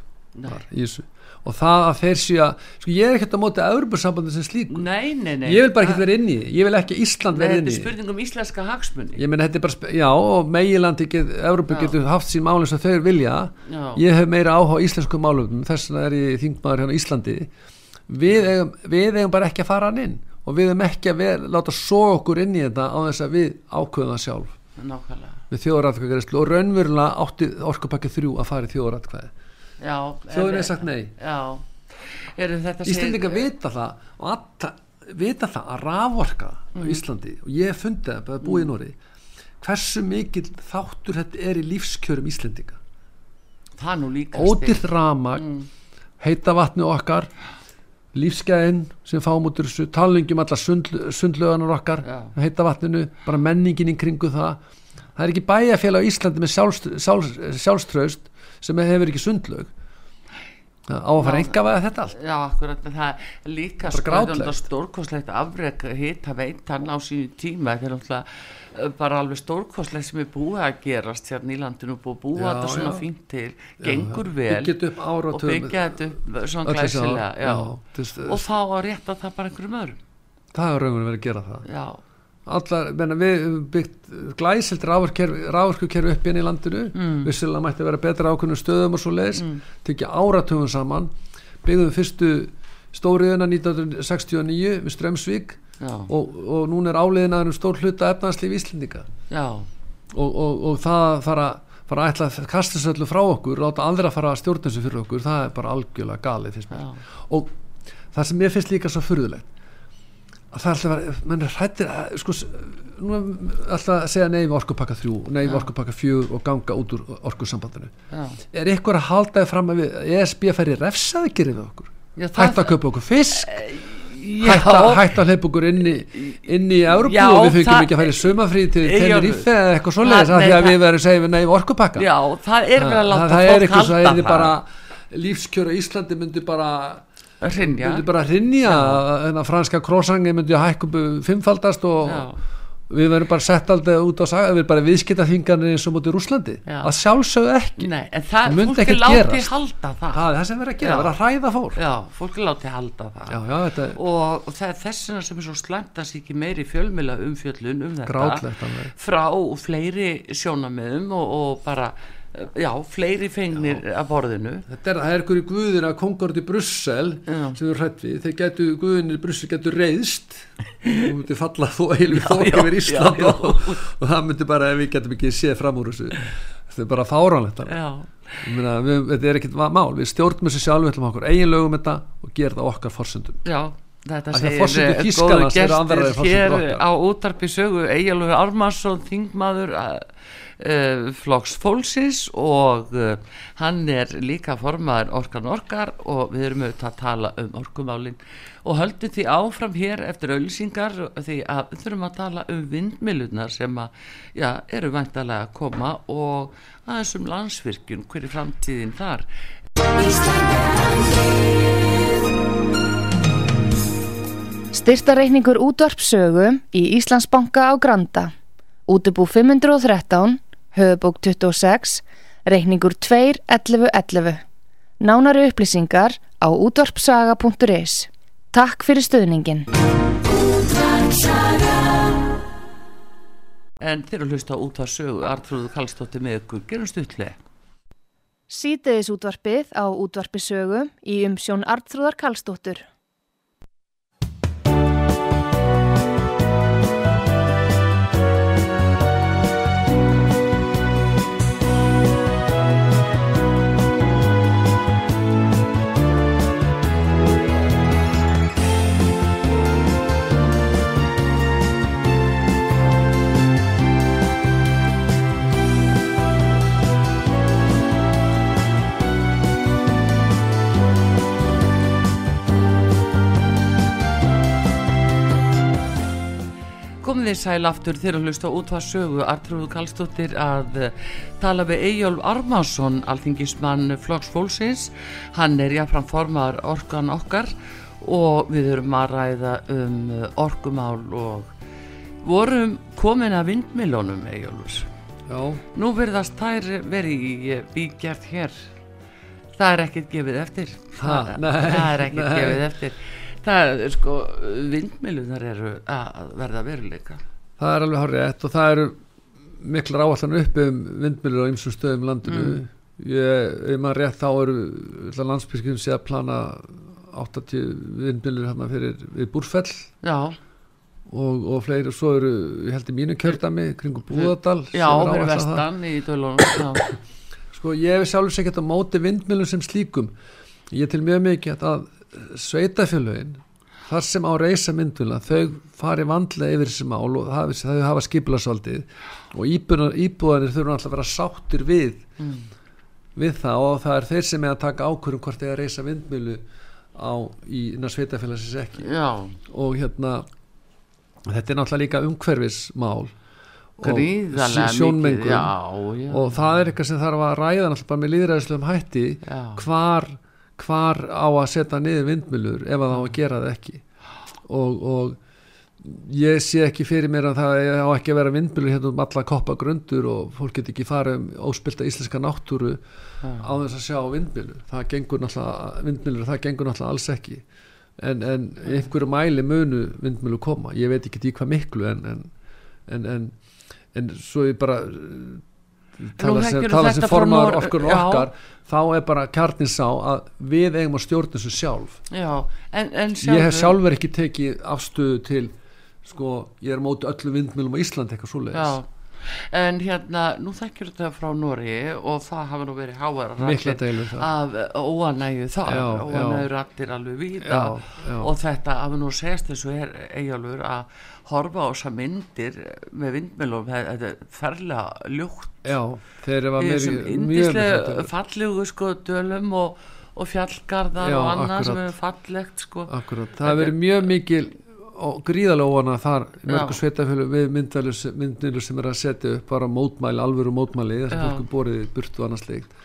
í og það að þeir séu að sko ég er ekkert að móta Európa-sambandi sem slíku. Nei, nei, nei. Ég vil bara ekki vera inn í ég vil ekki að Ísland vera þetta inn er í því. spurning um íslenska hagsmunni ég menn þetta er bara, já og Európa Já. getur haft sín málum sem þau vilja. Já. ég hef meira áhuga á íslensku málum þess vegna er ég þingmaður hérna á Íslandi. Við eigum, við eigum bara ekki að fara hann inn og við eigum ekki að vera, láta svo okkur inn í þetta á þess að við ákveðum það sjálf. Nákvæmlega. Með þjóðaratkvæðgræslu og raunverulega átti orkupakki þrjú að fara í þjóðaratkvæði en- er sagt nei. Íslendinga vita það og alla, vita það að raforka á Íslandi og ég hef fundið það bara búið í Nóri hversu mikil þáttur þetta er í lífskjörum Íslendinga. Það nú líka ódýrt ramag Mm. heita vatni okkar lífsgæðin sem fáum út úr þessu talingjum alla sund, sundlöganar okkar Já. heita vatninu, bara menningin í kringu það. Það er ekki bæjarfélag á Íslandi með sjálfst, sjálfs, sjálfströst sem hefur ekki sundlög á að fara Já. enga að þetta allt? Já, akkurat, það er líka sko, grátlegt. þetta stórkostlegt afrek hitta veitan á sínu tíma. Er náttúrulega uh, bara alveg stórkostlegt sem er búið að gerast hérna í landinu búið að búa Já, þetta svona já. fínt til. Gengur vel þetta upp og byggja þetta upp svona glæsilega já. já, og þá að rétta það bara einhverjum öðrum. Það er raunverið verið að gera það. Já, allar, menna, við höfum byggt glæsilt rávorkukerfi upp inn í landinu. Mm. vissulega mætti vera betra ákveðnum stöðum og svo leiðis Mm. tekja áratugum saman. Byggðum fyrstu stóriðuna 1969 við Strömsvík og, og núna er áliðin að um stór hluta efnarslíf Íslendinga. Og, og, og það að fara fara að ætla að kasta þessu öllu frá okkur láta aðra fara að stjórna þessu fyrir okkur það er bara algjörlega galið og það sem ég finnst líka svo furðulegt að það er alltaf mann er hrættir að sko, er alltaf að segja nei við orkupakka 3 nei við orkupakka 4 og ganga út úr orkusambandinu. Já. er ykkur að halda þið fram að við ESB færi refsaði gerið við okkur? Já, hætta að köpa okkur fisk? Já, hætta, hætta að hleypa okkur inn í, inn í Európu og við fengum ekki að færi sumafrí til Eyjólfur. Tenerife eða eitthvað svoleiðis af því að við verðum segið nei við orkupakka. Já, það er verið að láta er fólk halda er það. bara lífskjöra Íslandi myndi bara Hrynja. myndi bara hrinja en að franska krósangi myndi hækkum fimmfaldast og Já. við verðum bara sett aldrei út á saga við erum bara viðskipta þingarnir eins og mútið Rúslandi Já. að sjálfsögðu ekki. Nei, en það, fólk er látið halda það. Það er það sem verður að gera, verður að hræða fólk. Já, fólk er látið halda það. Já, já, þetta og, og það er þessina sem er svo slæmt að sé ekki meiri fjölmjöla umfjöllun um þetta. Grátlegt frá fleiri sjónamiðum og, og bara, eh, já, fleiri fengnir af borðinu. Þetta er, er í guðin að kongord í Brussel Já. sem við hrætt við, þeir getur guðin í Brussel getur reyðst og myndi falla þó heilu Já, þók yfir Ísland já. Og, og það myndi bara, ef við getum ekki séð fram úr þessu þetta er bara við, þetta er ekkit mál, við stjórnum þessu sjálf við ætlum okkur eigin lögum þetta og gera það okkar forsöndum já Þetta segir eh, eru gestir forsendur hér á útarpi sögu Egilur Armarsson, þingmaður uh, flokks fólksins og uh, hann er líka formaður orkan orkar og við erum auðvitað að tala um orkumálin og höldum því áfram hér eftir auðlýsingar því að við þurfum að tala um vindmilunar sem að, já, eru væntalega að koma og aðeins um landsvirkjun, hver er framtíðin þar Styrtareikningur útvarpsögu í Íslandsbanka á Granda. Útubú 513, höfubók 26, reikningur 2.11.11. Nánari upplýsingar á útvarpsaga.is. Takk fyrir stöðningin. en þeir eru að hlusta út að sögu Artrúðu Kallstóttir með ykkur, gerum stuttlega Sýteðis útvarpið á útvarpisögu í umsjón Artrúðar Karlsdóttur. Komið þið sæl aftur þegar að hlusta út að sögu Artrúðu Kallstóttir að eh, tala við Eyjólf Armansson, alþingismann Flokks Fólksins. Hann er jáfnfram formaður orkan okkar og við erum að ræða um eh, orkumál og vorum komin að vindmilónum Eyjólfur. Já, Nú verðast þær verið í eh, bígjart hér. Það er ekkert gefið eftir. Ha, það, nei, það er ekkert gefið eftir. Það er sko, vindmilunar eru að verða veruleika. það er alveg hárið rétt og það eru miklar áallan upp um vindmjölur á ymsum stöðum landinu Mm. ég, ef maður rétt þá eru landsbyrgjum sé að plana 80 vindmjölur hérna fyrir við Búrfell Já, og, og fleiri og svo eru, ég held í mínu kjördami kringum Búðardal já, er fyrir áætlað það. vestan í dölunum. Sko ég sjálfur sér gett á móti vindmjölum sem slíkum ég til mjög mikið að sveitafjölögin þar sem á reysa myndvila þau fari vandlega yfir þessi mál og það, þau hafa skipilasvaldið og íbúðanir, íbúðanir þurfa alltaf að vera sáttir við mm, við það og það er þeir sem er að taka ákvörðum hvort þeir að reysa vindmjölu á í sveitafélagsins ekki. Já, og hérna þetta er náttúrulega líka umhverfismál og sjónmengun. og það er eitthvað sem þarf að ræða náttúrulega með líðræðislegum hætti já, hvar, hvar á að setja niður vindmjölur ef að það á að gera það ekki? Og, og ég sé ekki fyrir mér að það á ekki að vera vindmjölur hérna um alla koppa grundur og fólk get ekki fara um óspilta íslenska náttúru já. á þess að sjá vindmjölur það gengur náttúrulega, vindmjölur það gengur náttúrulega alls ekki. En, en einhverju mæli munu vindmjölur koma. Ég veit ekki í hvað miklu en, en, en, en, svo ég bara tala sem, Nor- okkur já. okkar þá er bara kjarnin sá að við eigum að stjórna þessu sjálf já. En, en ég hef sjálfur ekki tekið afstöðu til sko, ég er á móti öllu vindmjölum á Íslandi eitthvað Já, svoleiðis en hérna, nú þekkjur þetta frá Nóri og það hafa nú verið þar. af óanægju þar, já. rattir alveg já. og þetta að við nú segast þessu er eigjálfur að horfa á þessa myndir með vindmjölum, þetta er ferlega ljúkt já, þeir eru í mjög þessum mjög indislega mikla fallegu sko dölum og, og fjallgarðar Já, og annað sem akkurat. er fallegt sko Akkurat, það hefur verið mjög mikil og gríðarlega óvana þar í mörgu Já. sveitafjölu við myndalur sem er að setja upp bara mótmæli, alvöru mótmæli þess að Já. fólk er borið burtu og annars leikt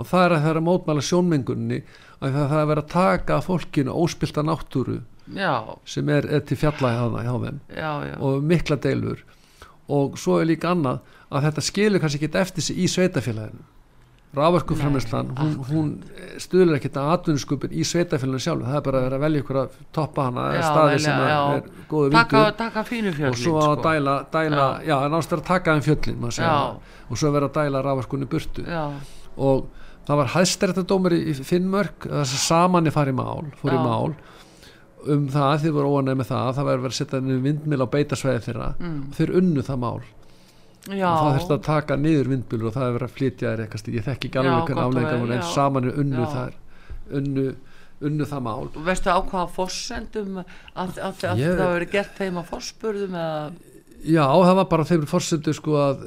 og það er að það er að mótmæla sjónmengunni að það er að vera að taka fólkinu óspilta náttúru já, sem er, er til fjalla hjá, þeim já, já, og mikla deilur. Og svo er líka annað að þetta skilur kannski ekki eftir sig í sveitafélaginu ráverkuframlislan hún, hún stuðlar ekkert að atvinnuskupin í sveitafélaginu sjálf það er bara að vera að velja ykkur að toppa hana Já, staði velja, sem er góðu fjöldin og svo að dæla, dæla já, já náttúrulega að taka þeim fjöllin og svo að vera að dæla ráverkunni burtu. Já, og það var hæðstættadómur í Finnmörk þess að samanni fari mál fór í mál um það, þið voru óanæg með það að það var verið að setja niður vindmil á beitasvæði þeirra. Mm. og þeir unnu það mál það þurfti að taka niður vindmilur og það er verið að flytja þér eitthvað ég þekki ekki Já, alveg hvernig voru en já. saman er unnu Já. þær unnu, unnu það mál. Og veistu á hvaða fossendum að, að, að, að Ég- það verið gert þeim að fosspurðum eða? Já, það var bara þeim fórsendu sko að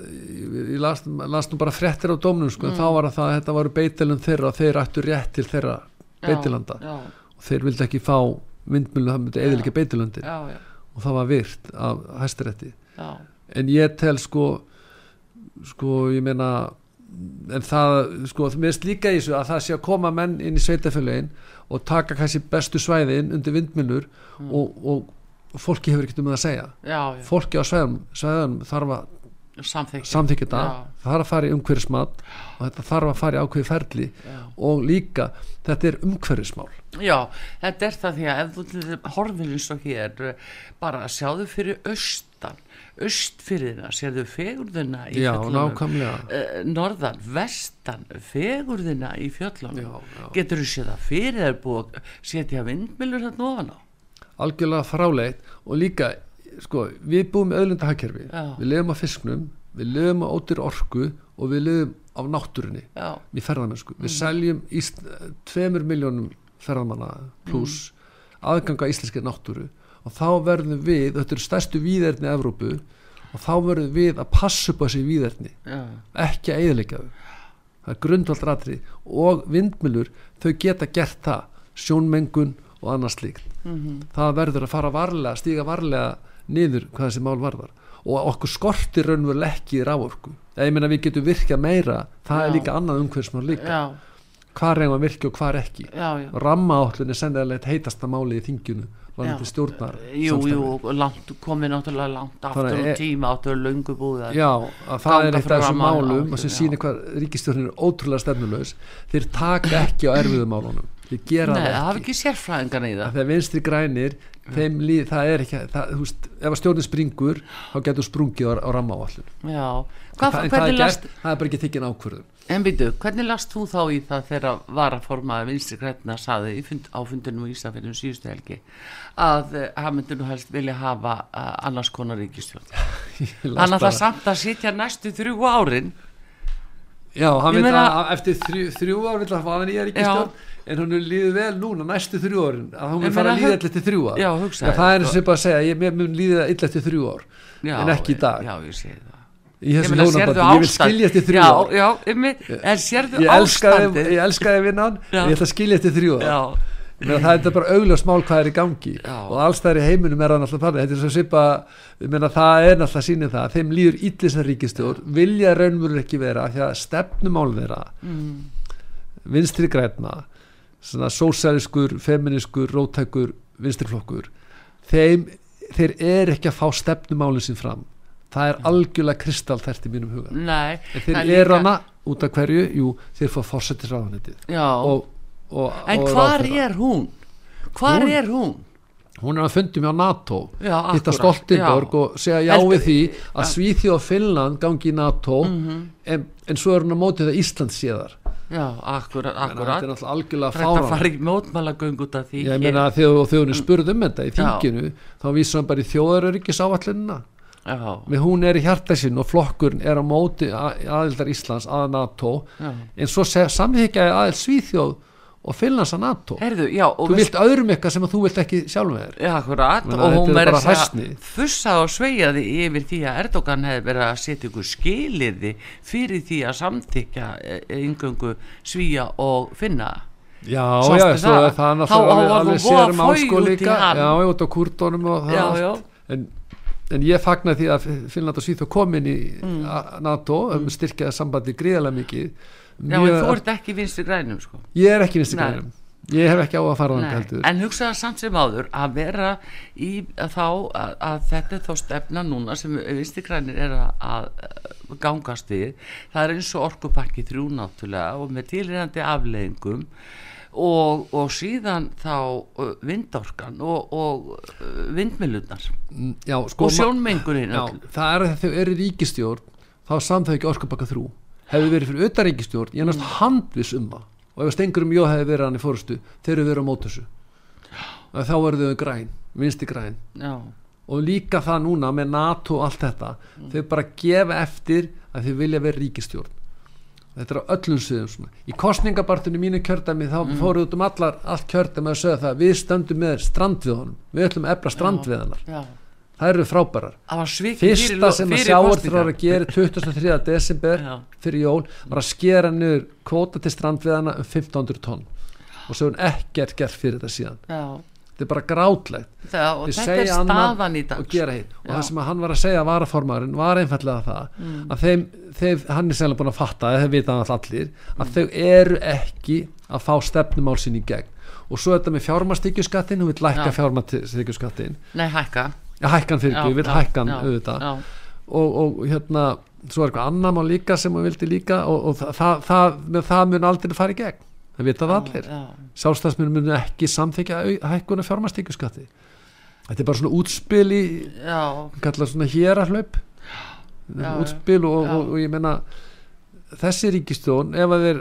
ég las, las nú bara fréttir á dómnum sko en þá var það að þetta varu beitilund þeirra þeir ættu rétt til þeirra beitilanda. já, og þeir vildi ekki fá vindmjölu það myndi eðilega beitilundin já, já, og það var virt af hæstirétti já, en ég tel sko sko ég meina en það sko mér finnst líka í þessu að það sé að koma menn inn í sveitafélagin og taka kannski bestu svæðin undir vindmjölur og, og fólki hefur ekkert um það að segja. Já, já. fólki á svæðum, svæðum þarf að samþykja þetta, þarf að fara í umhverfismat og þetta þarf að fara í ákveði ferli Já. og líka þetta er umhverfismál. Já, þetta er það því að ef þú horfir eins og hér bara sjáðu fyrir austan austfyrðina, sérðu fegurðina í já, fjöllunum nákvæmlega uh, norðan, vestan fegurðina í fjöllunum Já, já. getur þú séð það fyrir þér búið að setja vindmilur þarna ofan á algjörlega fráleitt og líka sko, við búum með öðlundahagkerfi Já. við lifum á fisknum, við lifum á ótir orku og við lifum á náttúrunni Já, í ferðamennsku, Mm. við seljum íst, tveimur miljónum ferðamanna pluss Mm. aðganga íslenski náttúru og þá verðum við, þetta eru stærstu víðerni Evrópu og þá verðum við að passa upp á þessi víðerni. Já, ekki að eðilegja þau. Það er grundvald ratri og vindmilur þau geta gert það. Sjónmengun og annað slíkt. Mhm. það verður að fara varlega stíga varlega niður hvað þessi mál varðar. Og okkur skortir raunverulega ekki í ráorku eða ég meina við getum virkað meira. Það Já. er líka annað umhverfismál líka. Já, hvað reyngum að virka og hvað ekki? Já, já. ramma átlun er sennilega heitasta máli í þinginu varðandi stjórnar Jú, jú, langt, komið náttúrulega langt aftur og er- tíma áttur löngu búið Já, að það er eitt af þessum ramma- málum sem sýnir hvað ríkistjórnin er ótrúlega stefnulegs þeir taka ekki á erfiðu málunum. Þeir gera Nei, það það hafi ekki. ekki sérfræðingan í það. Þegar vinstri grænir þeim líð, það er ekki það, þú veist, ef að stjórnin springur þá getur sprungið á, á rammaáallun Já, það, Hvað, það, er hvernig last gert, það er bara ekki þykkin ákvörðun En býtu, hvernig last þú þá í það þegar varaformaði vinstri græna saði fund, á fundinum í Ísafjörnum síðustu helgi að uh, hann myndi nú helst vilja hafa uh, annars konar ríkistjórn Hann ætla bara- samt að sitja næstu þrjú árin. Já, hann meina- að eftir þrjú, þrjú ár vil að hafa nýja ríkistjórn en hún er líðið vel núna næstu þrjú árin að hún vil fara að líða illa eftir þrjú ár. Já, það er þér, eins og bara að segja ég mun líða illa eftir þrjú ár já, en ekki í dag. Já, ég segi það í þessu hjónabandi, ég vil ástand- skilja eftir þrjú já, ár. Já, einmitt, en sérðu ástandið? ég elskaði vinnan Já. ég ætla að skilja eftir þrjú ár. Já, það er bara augljós mál hvað er í gangi. Já. og allstæðar í heiminum er það náttúrulega þannig. Þetta er svo svipa, ég meina, það er náttúrulega sínið það. Þeim líður ítlisar ríkistjórn vilja raunmurur ekki vera því að stefnumál þeirra mm, vinstri græna svona sósæliskur, feminiskur rótækur, vinstriflokkur þeim, þeir er ekki að fá stefnumálinn sín fram það er algjörlega kristalltært í mínum huga Nei, en þeir er eru líka- hana út af hverju, jú, þeir fá fórsetisráðanetið Já, og, og, en og hvar er hún? Hvar Hún? er hún? hún er að fundum hjá NATO Já, hitta Stoltenborg já. og segja já Heldur- við því að Svíþjóð og Finnland gangi í NATO Mhm. en, en svo er hún að móti það Ísland séðar Já, akkurat, þetta akkurat er náttúrulega algjörlega Þetta fara fáran í mótmælagöng út af því ég hér. meina að þegar þjóðunni spurði um þetta í Já. þinginu þá vísum hann bara í þjóðaröryggis áallunina já, með hún er í hjartasinn og flokkurinn er á móti aðildar Íslands að NATO. Já. en svo samþykja aðild Svíþjóð og Finnlands að NATO. Herðu, já, þú vilt öðrum eitthvað sem þú vilt ekki sjálf með þér. Já, akkurat, Menna, og hún er verður að fussa og sveiaði yfir því að Erdogan hefði verið að setja ykkur skiliði fyrir því að samþykja yngöngu svíja og finna. Já, Sástu já, það? er það Þá náttúrulega var mál faug sko út í hann. Já, út á kurdónum og það Já, já, En, en ég fagna því að Finnland og Svíþjóð komin í Mm. NATO um styrkjaða sambandi gríðarlega mikið. Já, en þú ert ekki vinstri grænum sko. Ég er ekki vinstri Nei. grænum. Ég hef ekki á að fara heldur. En hugsaða samt sem áður að vera í að þá að, að þetta er þá stefna núna sem vinstigrænir er að, að gangast við. Það er eins og orkupakki þrjú náttúrulega og með tilrænandi afleðingum og, og síðan þá uh, vindorkan og, og uh, vindmilunar Mm, Já, sko og öll. það er að þau eru ríkistjórn þá samþau ekki orkupakka þrjú. Hefði verið fyrir utan ríkistjórn, ég er næst Mm. handvis um það. Og ef stengur um jó hefði verið hann í fórustu þeir eru verið á mót þessu. Og þá eru þau græn, vinsti græn. Já, og líka það núna með NATO og allt þetta, Mm. þau bara gefa eftir að þau vilja vera ríkistjórn þetta er á öllum sviðum svona. í kostningabartunni mínu kjördæmi þá Mm. fóruð út um allar, allt kjördæmi að sögja það við stöndum með strandviðunum við ætlum að efla strandviðanar já það eru frábærar fyrsta sem að kosningar. gerir 23. desember Já. fyrir jól var að skera niður kvóta til strandviðana um 1500 tonn og svo er hún ekkert gert fyrir þetta síðan já, þetta er bara grátlegt. Það, og þetta er staðan í dag og og Já. það sem að hann var að segja varaformaðurinn var einfallega það að þeim, þeim, hann er sennilega búin að fatta hann allir að þau eru ekki að fá stefnumál sín í gegn. Og svo þetta með fjármastíkjuskattin hún vil lækka Já. fjármastíkjuskattin nei, hækka. Já, hækkan fyrir ekki, vil já, hækkan já, auðvitað. já. og, og hérna svo er eitthvað annar mál líka sem hún vildi líka og, og það, það, það, það mun aldrei fara í gegn það vita það allir. já, sjálfstæðsmenn mun ekki samþykja hækkuna fjármastíkjuskatti þetta er bara svona útspil í kallar svona hér að hlaup Já, útspil og, og, og ég meina þessi ríkistjón ef að þeir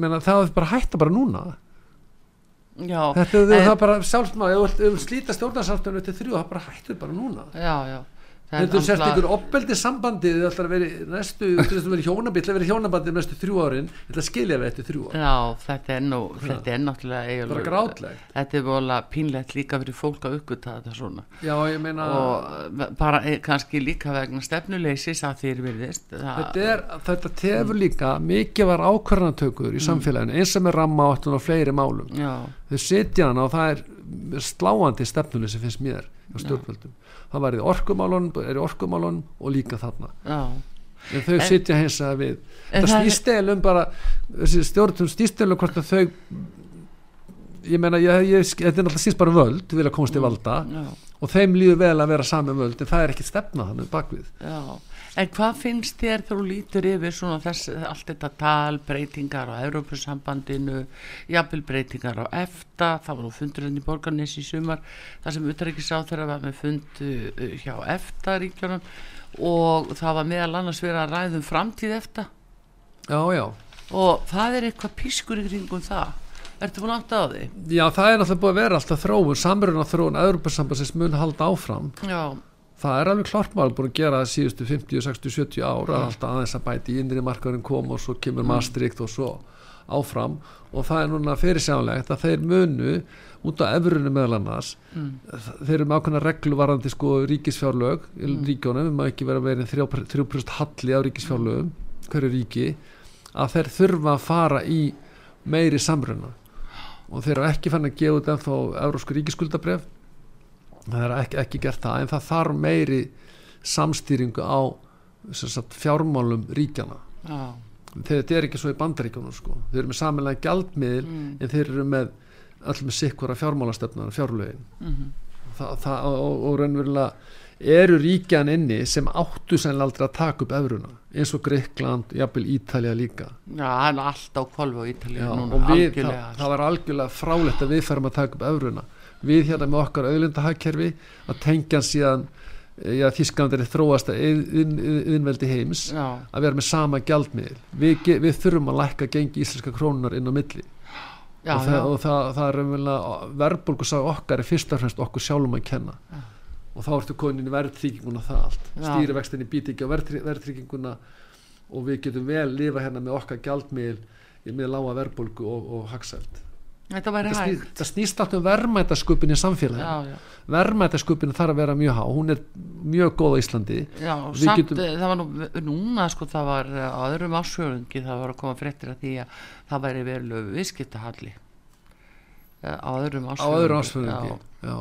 meina, það er bara hætta bara núna. Já. Þetta er En- það bara sjálfsmáð ef þú vilt- ef þú slíta stjórnarsáttunum til þrjú það bara hættur bara núna. Já, já Þetta er náttúrulega- ykkur opbeldi sambandi þið ætlar að vera næstu, þú ætlar að vera í hjónabandi ætlar að vera hjónabandi næstu þrjú árin ég ætla að skilja við eftir þrjú árin Já, þetta er nú, þetta er náttúrulega eiginlega grátlegt Þetta er volað pínlegt líka fyrir fólk að uppgöta þetta svona. Já ég meina og bara eh, kannski líka vegna stefnuleysis að þeir virðist. Þetta, er, þetta tefur líka mikið var ákvarðanatökur í samfélaginu eins og með ramma áttun og fleiri málum. Já, þau sitja hana og það er sláandi stefnunni sem finnst mér á stjórnvöldum það var í orkumálunum, í orkumálunum og líka þarna. Já. En þau En- sitja hins að við. Það það er- snýst eða um bara stjórnum snýst eða um hvort að þau ég meina, ég, ég, þetta er náttúrulega síns bara um völd, vilja komast til valda. Já, og þeim líður vel að vera saman völd en það er ekki stefna þannig bakvið. Já En hvað finnst þér þú lítur yfir svona þess, allt þetta tal, breytingar á Európusambandinu, jafnvel breytingar á EFTA, það var nú fundur henni í Borgarnes í sumar, það sem utrækisá þeirra var með fund uh, hjá EFTA ríkjunum og það var meðal annars verið að ræðum framtíð EFTA já, já, og það er eitthvað pískur í kringum það. Ertu búin átt á því? já, það er náttúrulega búið að vera alltaf þróun, samruna þróun Európa-sambandsins mun halda áfram Já, það er alveg klart mál búin að gera síðustu 50, 60, 70 ára alltaf aðeins að bæti í innri markaðurinn kom og svo kemur Maastricht og svo áfram. Og það er núna fyrirsjánlegt að þeir munu út á efrunum meðal annars þeir eru með ákveðna reglu varandi sko ríkisfjárlög í ríkjónum, við má ekki vera verið 3% halli á ríkisfjárlögum hverju ríki að þeir þurfa að fara í meiri samruna. Og þeir eru ekki fann að gefa út ennþá eurósku ríkiskuldabref það er ekki, ekki gert það en það þarf meiri samstýringu á sagt, fjármálum ríkjana þegar þetta er ekki svo í bandaríkjunum sko. þeir eru með samanlega gjaldmiðil en þeir eru með allir með sikkvara fjármálastefnar fjárlögin. Mhm, það, það, og, og raunverulega eru ríkjan inni sem áttu sennilega aldrei að taka upp efruna eins og Greikland, jafnvel Ítalja líka. Já, hann er allt á kolfu á Ítalíu Já, núna, og við, það, það var algjörlega frálegt að við færum að taka upp efruna við hérna með okkar auðlindahagkerfi að tengja síðan já, Þískland er þróast innveldi heims já, að vera með sama gjaldmiðil. Við, við þurfum að lækka gengi íslenska krónunar inn á milli. Já, og, það, og það, það er raunverulega verðbólgu sá okkar er fyrst og fremst okkur sjálfum að kenna. Og þá ertu konin í verðtrygginguna það allt. Stýrivextinni býti ekki á verðtry- verðtrygginguna og við getum vel lifa hérna með okkar gjaldmiðl í með lága verðbólgu og, og það, sný, það snýst allt um verðmætasköpun í samfélagi já, já, verðmætasköpun þarf að vera mjög há. Hún er mjög góð á Íslandi. Já samt getum- getum... það var nú núna sko það var eh, á öðrum ásjörungi það var að koma fréttir að því að það væri verið viðskiptahalli Eh, á öðrum á ásjörungi öðru ásfjörðingi já.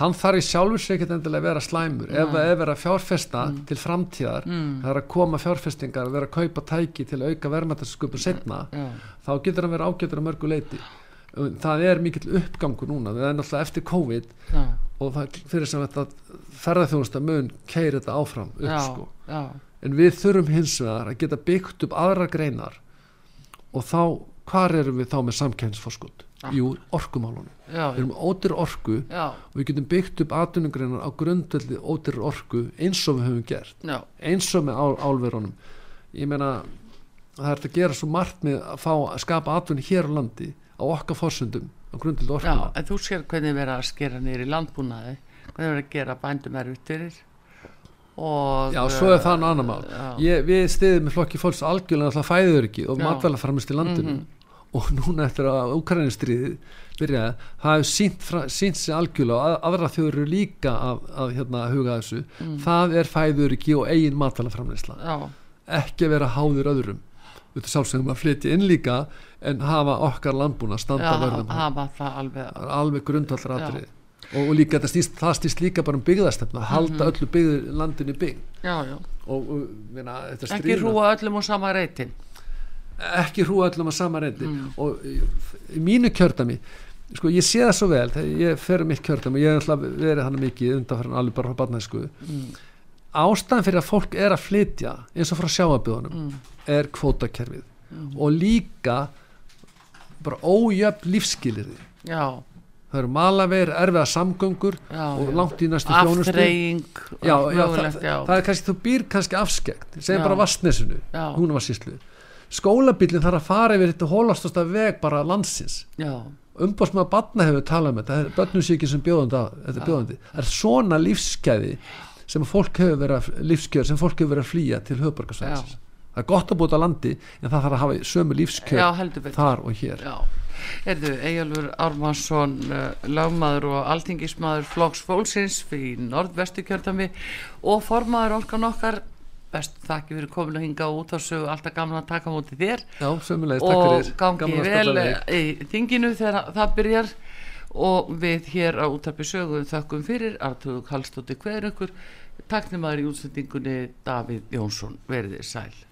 hann þarf í sjálfur sér ekkert endilega að vera slæmur. Ef ef er að fjárfesta til framtíðar Mm. það er að koma fjárfestingar að vera að kaupa tæki til að auka verðmætasköpun setna já, þá getur hann verið leiti það er mikill uppgangur núna. Það er náttúrulega eftir COVID já, og það fyrir sem þetta ferðarþjónusta mun keiri þetta áfram upp já, sko. já, en við þurfum hins vegar að geta byggt upp aðra greinar og þá, hvar erum við þá með samkæmsforskot? Jú, orkumálunum. Við erum ótir orku og við getum byggt upp atvinnugreinar á grundvelli ótir orku eins og við höfum gert. Eins og með ál, álverunum. Ég meina það er að gera svo margt með að fá að skapa atvinni hér á landi á okkar fórsöndum á grundveldi já, orkuna en þú sér hvernig verið að skera í landbúnaði hvernig verið að gera bændum erfitt fyrir. Og Já, svo er það nú annar mál. já. ég, Við stiðum með flokki fólks algjörlega alltaf fæður ekki og Já. matvælaframist í landinu. Og núna eftir að Úkrainistriði byrjaði, það hefur sínt, sínt sig algjörlega og að, aðra þjóður eru líka að, að hérna, huga þessu. Það er fæður ekki og eigin matvælaframistla já, ekki að vera háður öðrum við sjálfsögum að flytja inn líka en hafa okkar landbúna standa verðum alveg er alveg grundvallar atrið og, og líka snýst, það snýst líka bara um byggðastefna halda öllu byggð, landinu bygg já, já, og, og þetta ekki hrúa öllum á sama reytin ekki hrúa öllum að sama reyndi Mm. og í, mínu kjördami sko ég sé það svo vel þegar ég fer um mitt kjördami og ég hef alltaf verið hann mikið undanfærin alveg bara frá barnæsku. Mm. ástæðan fyrir að fólk er að flytja eins og frá sjáabjóðunum Mm. Er kvótakerfið. Og líka bara ójöfn lífskilirði já, það eru malaveir, erfiða samgöngur já, og langt í næstu þjónustu. Aftreying já, já, það, það er kannski, þú býr kannski afskekt. Segjum bara Vastnesinu, hún var síslu skólabílinn þarf að fara yfir þetta hólastasta veg bara landsins. Já, umbásmaður batna hefur talað um þetta. Það er ekki sem bjóðandi, er bjóðandi. Það er svona lífskeiði sem fólk hefur verið að að flýja til höfborgarsvæðis það er gott að búta á landi en það þarf að hafa sömu betur. þar og hér. Já, erðu Eyjálfur Ármannsson uh, lagmaður og alþingismadur Flokks Fólksins fyrir norðvestu kjördami og formaður orkan okkar best þakki fyrir komin að hinga út á sögu alltaf gamla að taka móti þér. Já, sömulegis, takk og fyrir gangi Gaman að vel í þinginu þegar það byrjar. Og við hér á útarpi sögu þakkum fyrir Artur Kallstóttir hver ykkur taknum aður í útsendingunni Davíð Jónsson. Verið þér sæl